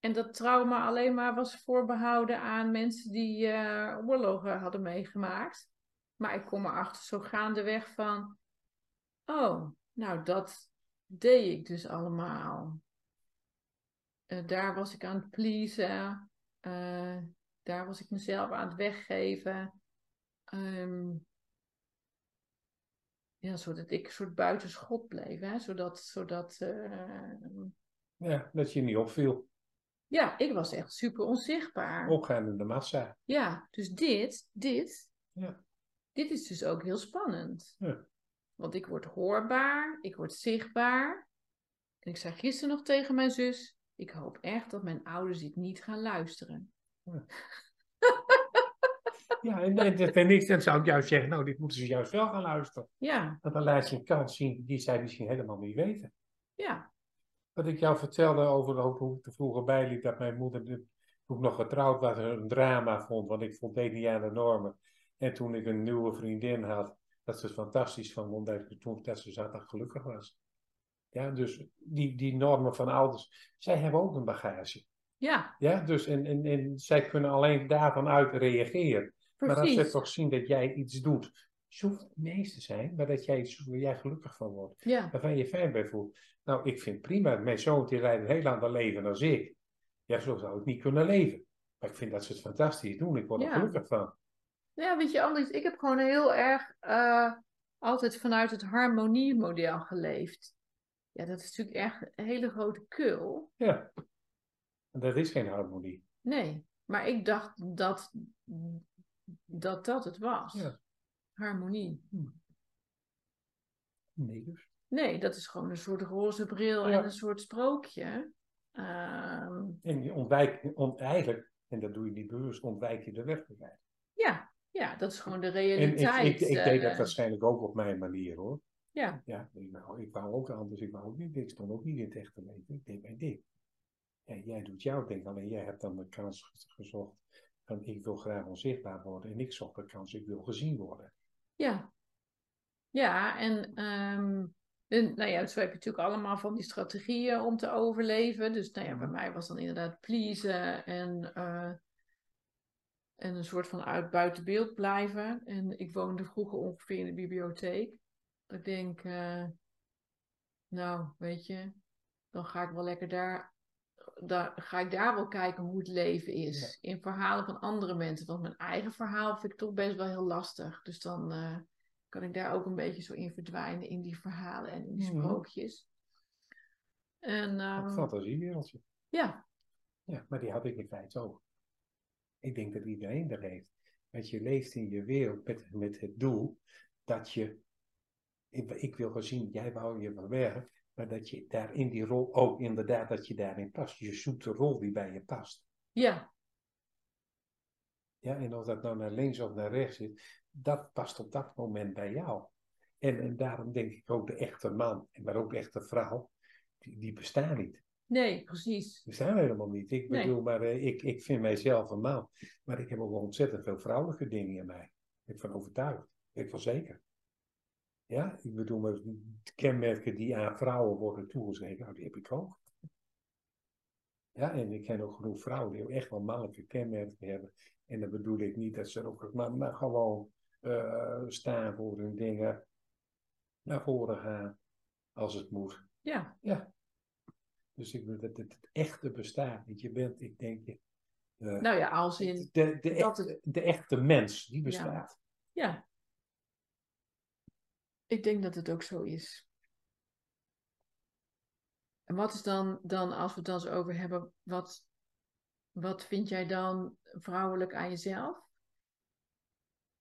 en dat trauma alleen maar was voorbehouden aan mensen die eh, oorlogen hadden meegemaakt. Maar ik kom erachter zo gaandeweg van, oh, nou dat deed ik dus allemaal. Eh, daar was ik aan het pleasen. Eh, daar was ik mezelf aan het weggeven. Ehm, ja, zodat ik een soort buitenschot bleef. Hè? Zodat, zodat eh, Ja, dat je niet opviel. ja, ik was echt super onzichtbaar. Opgaan in de massa. Ja, dus dit, dit, Ja. dit is dus ook heel spannend. Ja. Want ik word hoorbaar, ik word zichtbaar. En ik zei gisteren nog tegen mijn zus, ik hoop echt dat mijn ouders dit niet gaan luisteren. Ja, en, en, en ik- dan zou ik juist zeggen, nou, dit moeten ze juist wel gaan luisteren. Ja, Want dan laat je een kans zien die zij misschien helemaal niet weten. ja, Wat ik jou vertelde over hoe ik er vroeger bijliep, dat mijn moeder, de- toen ik nog getrouwd was, een drama vond, want ik voldeed niet aan de normen. En toen ik een nieuwe vriendin had, dat ze het fantastisch vond, omdat ik toen dat ze zat en gelukkig was. Ja, dus die, die normen van ouders, zij hebben ook een bagage. ja, Ja, dus en, en, en zij kunnen alleen daarvan uit reageren. Maar als ze toch zien dat jij iets doet, je hoeft het niet eens te zijn, maar dat jij waar jij gelukkig van wordt, Ja, waarvan je fijn bij voelt. Nou, ik vind prima, mijn zoon die leidt een heel ander leven als ik. Ja, zo zou ik niet kunnen leven. Maar ik vind dat ze het fantastisch doen, ik word er gelukkig van. ja weet je, Andries, ik heb gewoon heel erg eh, altijd vanuit het harmoniemodel geleefd. Ja, dat is natuurlijk echt een hele grote kul. Ja, dat is geen harmonie. Nee, maar ik dacht dat dat, dat het was. Ja. Harmonie. Nee, dus. Nee, dat is gewoon een soort roze bril Ja. en een soort sprookje. Ehm, En je ontwijkt, on, eigenlijk, en dat doe je niet bewust, ontwijk je de werkelijkheid. ja, ja, dat is gewoon de En ik, realiteit. ik, ik deed dat eh, waarschijnlijk ook op mijn manier hoor. ja, Ja, ik wou, ik wou ook anders. Ik wou ook niet, ik stond ook niet in het echte leven. Ik deed mijn ding. Ja, jij doet jouw ding, alleen jij hebt dan de kans ge- gezocht van ik wil graag onzichtbaar worden. En ik zocht de kans, ik wil gezien worden. ja. Ja, en, ehm, en nou ja, zo heb je natuurlijk allemaal van die strategieën om te overleven. Dus nou ja, bij Mhm. mij was dan inderdaad pleasen en, eh, en een soort van uit buiten beeld blijven. En ik woonde vroeger ongeveer in de bibliotheek. Ik denk, eh, nou, weet je, dan ga ik wel lekker daar, daar, ga ik daar wel kijken hoe het leven is. In verhalen van andere mensen. Want mijn eigen verhaal vind ik toch best wel heel lastig. Dus dan eh, kan ik daar ook een beetje zo in verdwijnen in die verhalen en in die Mhm. sprookjes. En Een ehm, fantasiewereldje. ja, Ja, maar die had ik in feite ook. Ik denk dat iedereen dat heeft. Want je leeft in je wereld met, met het doel dat je, ik, ik wil gezien, jij wou je werken, maar dat je daar in die rol ook inderdaad, dat je daarin past. Je zoekt de rol die bij je past. ja, Ja, en of dat nou naar links of naar rechts is, dat past op dat moment bij jou. En, en daarom denk ik ook de echte man, maar ook de echte vrouw, die, die bestaan niet. nee, precies. Die bestaan helemaal niet. Ik Nee. bedoel, maar eh, ik, ik vind mijzelf een man. Maar ik heb ook wel ontzettend veel vrouwelijke dingen in mij. Ik ben overtuigd. Ik wel zeker. Ja, ik bedoel, maar de kenmerken die aan vrouwen worden toegeschreven, nou, die heb ik ook. Ja, en ik ken ook genoeg vrouwen die ook echt wel mannelijke kenmerken hebben. En dan bedoel ik niet dat ze ook maar, maar gewoon eh, staan voor hun dingen, naar voren gaan, als het moet. Ja, Ja. Dus ik bedoel dat het, echte bestaat niet. Je bent, ik denk, je, eh, nou ja, als in, de, de, dat echte, de echte mens, die bestaat. ja. Ik denk dat het ook zo is. En wat is dan, dan als we het dan eens over hebben, wat, wat vind jij dan vrouwelijk aan jezelf?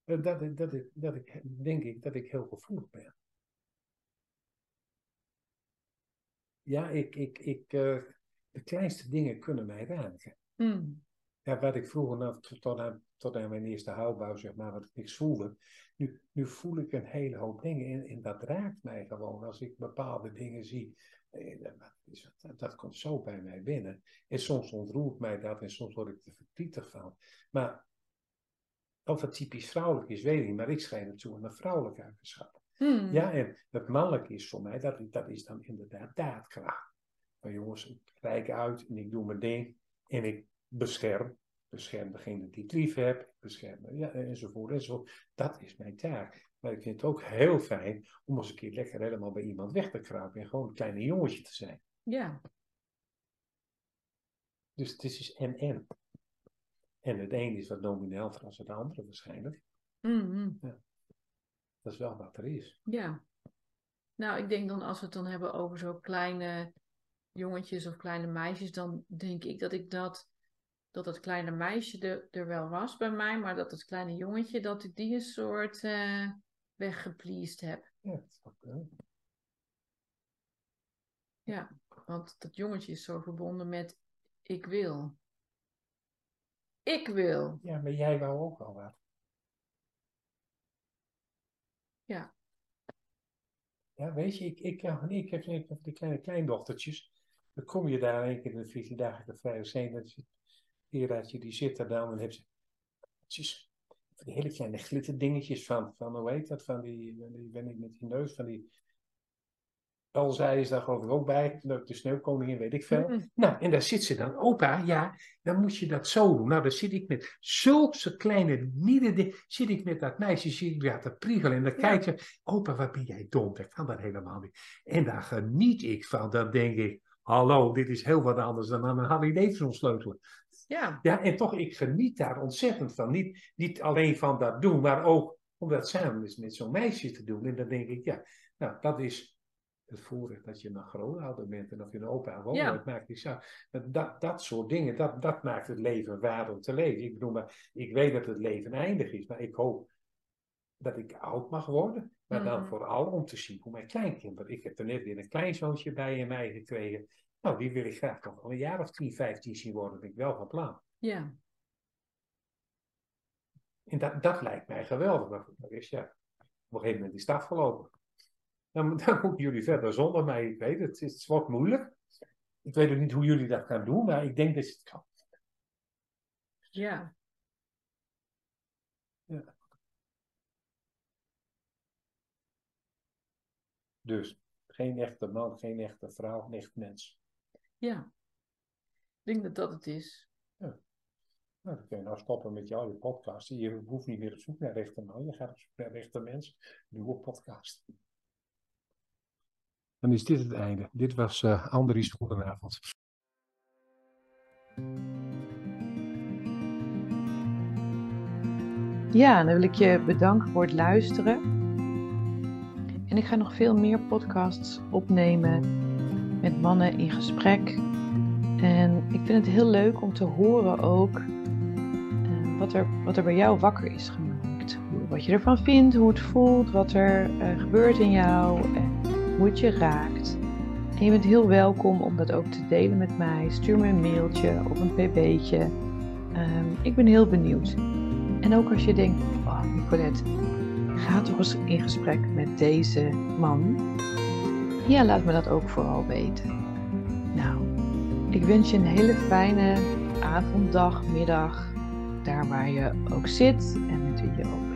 Eh, Dat, ik- dat, ik, dat ik, denk ik, dat ik heel gevoelig ben. Ja, ik, ik, ik, eh, de kleinste dingen kunnen mij raken. Hmm. Ja, wat ik vroeger nou, tot, aan, tot aan mijn eerste houtbouw, zeg maar, wat ik niks voelde. Nu, nu voel ik een hele hoop dingen en, en dat raakt mij gewoon als ik bepaalde dingen zie. Eh, dat, dat komt zo bij mij binnen. En soms ontroert mij dat en soms word ik er verdrietig van. Maar of het typisch vrouwelijk is, weet ik niet, maar ik schijn het toe aan een vrouwelijke eigenschap. Hmm. Ja, en het mannelijk is voor mij, dat, dat is dan inderdaad daadkracht. Maar jongens, ik rijk uit en ik doe mijn ding en ik bescherm. Bescherm degene die het lief heb, bescherm, ja, enzovoort, enzovoort. Dat is mijn taak. Maar ik vind het ook heel fijn om eens een keer lekker helemaal bij iemand weg te kruipen en gewoon een kleine jongetje te zijn. Ja. Dus het is en-en. En het een is wat dominanter dan het andere waarschijnlijk. Mm ja. Dat is wel wat er is. Ja. Nou, ik denk dan als we het dan hebben over zo kleine jongetjes of kleine meisjes, dan denk ik dat ik dat, dat het kleine meisje er, er wel was bij mij, maar dat het kleine jongetje, dat ik die een soort uh, weggepleased heb. Ja, ook wel. Ja, want dat jongetje is zo verbonden met ik wil. Ik wil. Ja, maar jij wou ook al wat. Ja. Ja, weet je, ik, ik, ik, heb die kleine kleindochtertjes. Dan kom je daar een keer in de 14 dagen de vrije zee. Dat je die zit er dan en heb ze die hele kleine glitterdingetjes van, van hoe heet dat, van die, die ben ik met die neus, van die zij is daar geloof ik ook bij, de sneeuwkoningin, weet ik veel. Mm. Nou, en daar zit ze dan, opa, ja, dan moet je dat zo doen. Nou, dan zit ik met zulke kleine nieren, zit ik met dat meisje, zie ik daar te priegelen. En dan kijk je, opa, wat ben jij dom, dat kan dat helemaal niet. En daar geniet ik van, dan denk ik, hallo, dit is heel wat anders dan aan een Harley Davidson sleutelen. Ja. ja, en toch, ik geniet daar ontzettend van. Niet, niet alleen van dat doen, maar ook om dat samen eens met zo'n meisje te doen. En dan denk ik, ja, nou, dat is het voorrecht dat je een grootouder bent en dat je een opa of oma maakt niet zo. Dat, dat soort dingen, dat, dat maakt het leven waard om te leven. Ik bedoel, maar ik weet dat het leven eindig is, maar ik hoop dat ik oud mag worden. Maar dan mhm. vooral om te zien hoe mijn kleinkinderen. Ik heb er net weer een kleinzoontje bij in mij gekregen. Nou, die wil ik graag nog wel een jaar of 10, 15 zien worden. ben ik wel van plan. Ja. En dat, dat lijkt mij geweldig. Maar is ja, op een gegeven moment is het afgelopen. Dan, <laughs> dan moeten jullie verder zonder mij. Ik weet het, het wordt moeilijk. Ik weet ook niet hoe jullie dat gaan doen, maar ik denk dat je het kan. Ja. Ja. Dus geen echte man, geen echte vrouw, een echt mens. Ja. Ik denk dat dat het is. Ja. Nou, dan kun je nou stoppen met jou, je podcast. Je hoeft niet meer op zoek naar echte man. Je gaat op zoek naar echte mens. Nieuwe podcast dan is dit het einde. Dit was uh, Andries Goedenavond. Ja, dan wil ik je bedanken voor het luisteren. En ik ga nog veel meer podcasts opnemen met mannen in gesprek. En ik vind het heel leuk om te horen ook uh, wat, er, wat er bij jou wakker is gemaakt. Wat je ervan vindt, hoe het voelt, wat er uh, gebeurt in jou. En hoe het je raakt. En je bent heel welkom om dat ook te delen met mij. Stuur me een mailtje of een pb'tje. Um, ik ben heel benieuwd. En ook als je denkt, oh Nicolette, ga toch eens in gesprek met deze man. Ja, laat me dat ook vooral weten. Nou, ik wens je een hele fijne avond, dag, middag. Daar waar je ook zit en met wie je ook